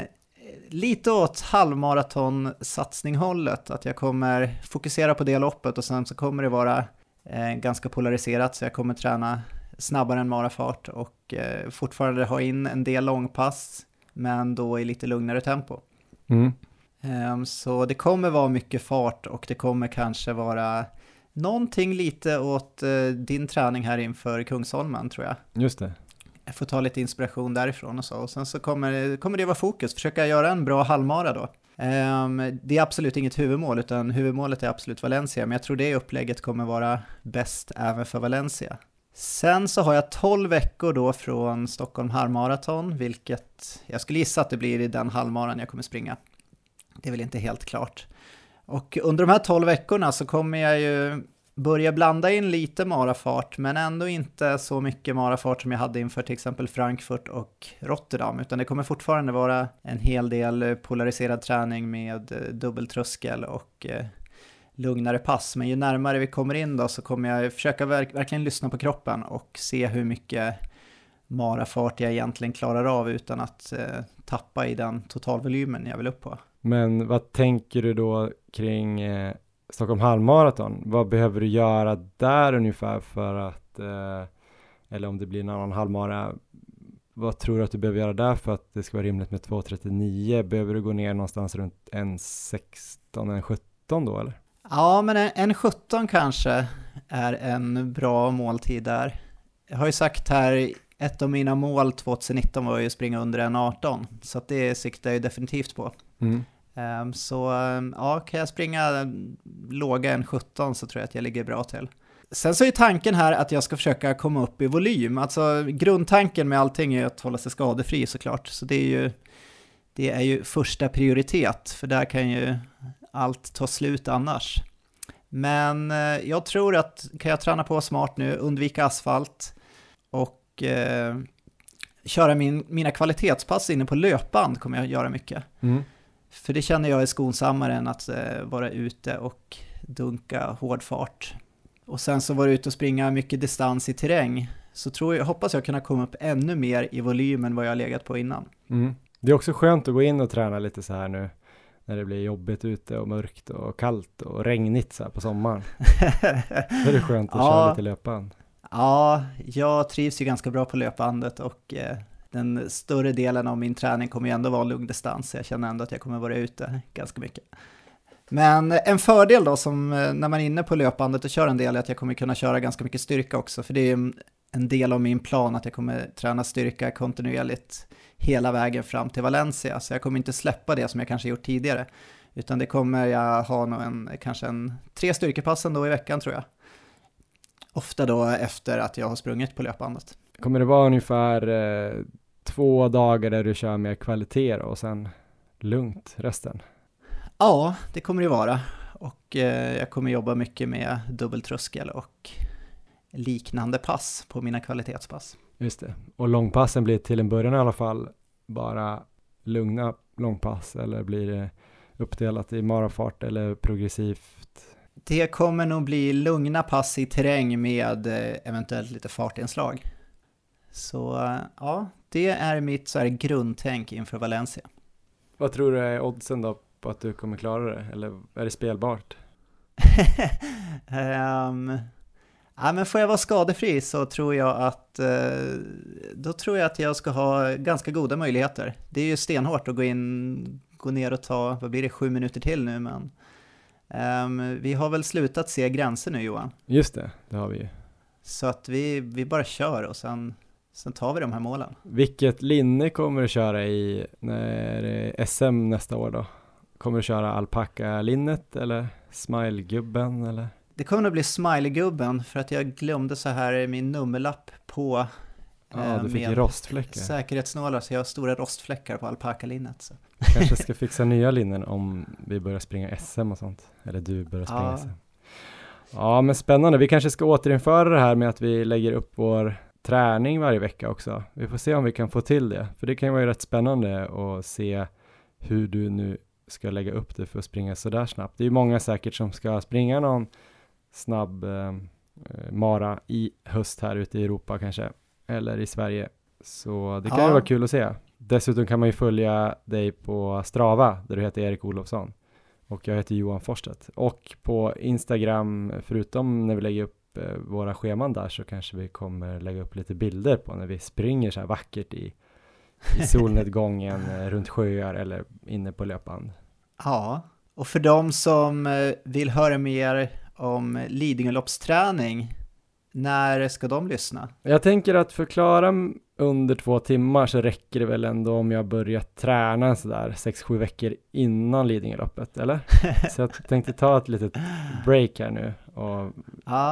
C: lite åt halvmaratonsatsninghållet, att jag kommer fokusera på det loppet och sen så kommer det vara eh, ganska polariserat så jag kommer träna snabbare än marafart och eh, fortfarande ha in en del långpass men då i lite lugnare tempo.
B: Mm.
C: Um, så det kommer vara mycket fart och det kommer kanske vara någonting lite åt uh, din träning här inför Kungsholmen tror jag.
B: Just det.
C: Jag får ta lite inspiration därifrån och så. Och sen så kommer, kommer det vara fokus, försöka göra en bra halvmara då. Um, det är absolut inget huvudmål, utan huvudmålet är absolut Valencia, men jag tror det upplägget kommer vara bäst även för Valencia. Sen så har jag 12 veckor då från Stockholm halvmaraton, vilket jag skulle gissa att det blir i den halvmaran jag kommer springa. Det är väl inte helt klart. Och under de här 12 veckorna så kommer jag ju börja blanda in lite marafart, men ändå inte så mycket marafart som jag hade inför till exempel Frankfurt och Rotterdam, utan det kommer fortfarande vara en hel del polariserad träning med eh, dubbeltröskel och eh, lugnare pass. Men ju närmare vi kommer in då så kommer jag försöka verk verkligen lyssna på kroppen och se hur mycket marafart jag egentligen klarar av utan att eh, tappa i den totalvolymen jag vill upp på.
B: Men vad tänker du då kring eh, Stockholm halvmaraton? Vad behöver du göra där ungefär för att, eh, eller om det blir en annan halvmara, vad tror du att du behöver göra där för att det ska vara rimligt med 2.39? Behöver du gå ner någonstans runt 1.16, 1.17 då eller?
C: Ja, men en, en 17 kanske är en bra måltid där. Jag har ju sagt här, ett av mina mål 2019 var ju att springa under en 18, så att det siktar jag ju definitivt på.
B: Mm.
C: Ehm, så ehm, ja, kan jag springa ehm, låga en 17 så tror jag att jag ligger bra till. Sen så är tanken här att jag ska försöka komma upp i volym. Alltså grundtanken med allting är att hålla sig skadefri såklart. Så det är ju, det är ju första prioritet, för där kan ju allt ta slut annars. Men eh, jag tror att kan jag träna på smart nu, undvika asfalt och eh, köra min, mina kvalitetspass inne på löpband kommer jag göra mycket.
B: Mm.
C: För det känner jag är skonsammare än att eh, vara ute och dunka hård fart. Och sen så vara ute och springa mycket distans i terräng. Så tror jag, hoppas jag kunna komma upp ännu mer i volym än vad jag har legat på innan.
B: Mm. Det är också skönt att gå in och träna lite så här nu när det blir jobbigt ute och mörkt och kallt och regnigt så här på sommaren. Då är det skönt att
C: Ja.
B: köra lite löpband.
C: Ja, jag trivs ju ganska bra på löpbandet och eh, den större delen av min träning kommer ju ändå vara lungdistans. så Jag känner ändå att jag kommer vara ute ganska mycket. Men en fördel då som eh, när man är inne på löpbandet och kör en del är att jag kommer kunna köra ganska mycket styrka också. För det är ju en- del av min plan att jag kommer träna styrka kontinuerligt hela vägen fram till Valencia. Så jag kommer inte släppa det som jag kanske gjort tidigare. Utan det kommer jag ha nog en, kanske en tre styrkepass ändå i veckan tror jag. Ofta då efter att jag har sprungit på löpbandet.
B: Kommer det vara ungefär eh, två dagar där du kör med kvalitet och sen lugnt resten?
C: Ja, det kommer det vara. Och eh, jag kommer jobba mycket med dubbeltröskel och liknande pass på mina kvalitetspass.
B: Just det. Och långpassen blir till en början i alla fall bara lugna långpass eller blir det uppdelat i marafart eller progressivt?
C: Det kommer nog bli lugna pass i terräng med eh, eventuellt lite fartinslag. Så eh, ja, det är mitt så här grundtänk inför Valencia.
B: Vad tror du är oddsen då på att du kommer klara det? Eller är det spelbart?
C: um, ja, men får jag vara skadefri så tror jag att eh, då tror jag att jag ska ha ganska goda möjligheter. Det är ju stenhårt att gå in, gå ner och ta, vad blir det, sju minuter till nu, men ehm, vi har väl slutat se gränser nu Johan.
B: Just det, det har vi ju.
C: Så att vi, vi bara kör och sen, sen tar vi de här målen.
B: Vilket linne kommer du köra i när SM nästa år då? Kommer du köra alpacka-linnet eller smile-gubben eller?
C: Det kommer att bli Smiley-gubben för att jag glömde så här min nummerlapp på
B: Ja,
C: eh,
B: du fick
C: med
B: rostfläckar.
C: säkerhetsnålar så jag har stora rostfläckar på alpakalinnet. Så.
B: Kanske ska fixa nya linnen om vi börjar springa SM och sånt. Eller du börjar springa
C: Ja.
B: SM. Ja, men spännande. Vi kanske ska återinföra det här med att vi lägger upp vår träning varje vecka också. Vi får se om vi kan få till det. För det kan ju vara rätt spännande att se hur du nu ska lägga upp det för att springa sådär snabbt. Det är ju många säkert som ska springa någon snabb eh, eh, mara i höst här ute i Europa kanske. Eller i Sverige. Så det kan
C: Ja.
B: ju vara kul att se. Dessutom kan man ju följa dig på Strava där du heter Erik Olofsson och jag heter Johan Forsstedt. Och på Instagram, förutom när vi lägger upp eh, våra scheman där så kanske vi kommer lägga upp lite bilder på när vi springer så här vackert i, i solnedgången eh, runt sjöar eller inne på löpband.
C: Ja, och för de som eh, vill höra mer om Lidingöloppsträning, när ska de lyssna?
B: Jag tänker att förklara under två timmar så räcker det väl ändå om jag börjar träna sådär 6-7 veckor innan Lidingöloppet, eller? Så jag tänkte ta ett litet break här nu och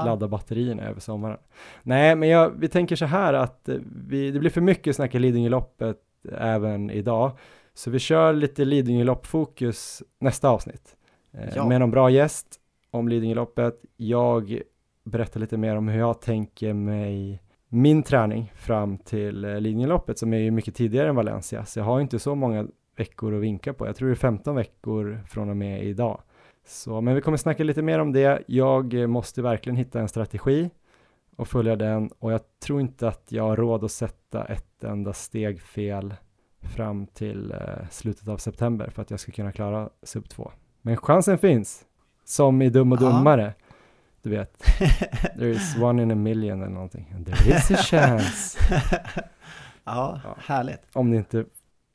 B: ladda batterierna över sommaren. Nej, men jag, vi tänker så här att eh, vi, det blir för mycket snack i Lidingöloppet även idag. Så vi kör lite Lidingölopp-fokus nästa avsnitt. Eh,
C: Ja.
B: Med någon bra gäst om Lidingöloppet. Jag berättar lite mer om hur jag tänker mig min träning fram till eh, Lidingöloppet som är ju mycket tidigare än Valencia. Så jag har inte så många veckor att vinka på. Jag tror det är 15 veckor från och med idag. Så, men vi kommer snacka lite mer om det. Jag eh, måste verkligen hitta en strategi och följa den och jag tror inte att jag har råd att sätta ett enda steg fel fram till eh, slutet av september för att jag ska kunna klara sub 2. Men chansen finns, som i Dum och. Dummare. Du vet, there is one in a million eller någonting. There is a chance.
C: ja,
B: Ja.
C: härligt.
B: Om ni inte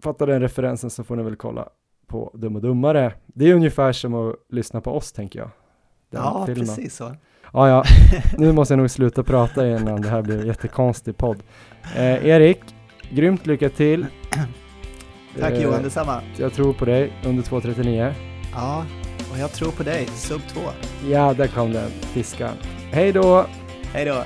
B: fattar den referensen så får ni väl kolla på Dum och Dummare. Det är ungefär som att lyssna på oss tänker jag. Den
C: ja,
B: filmen.
C: precis så.
B: Ja, ja, nu måste jag nog sluta prata innan det här blir en jättekonstig podd. Eh, Erik, grymt lycka till.
C: Tack
B: Eh,
C: Johan, detsamma.
B: Jag tror på dig under 2.39.
C: Ja, och jag tror på dig, sub 2.
B: Ja, där kom den, fiskaren. Hej då!
C: Hej då!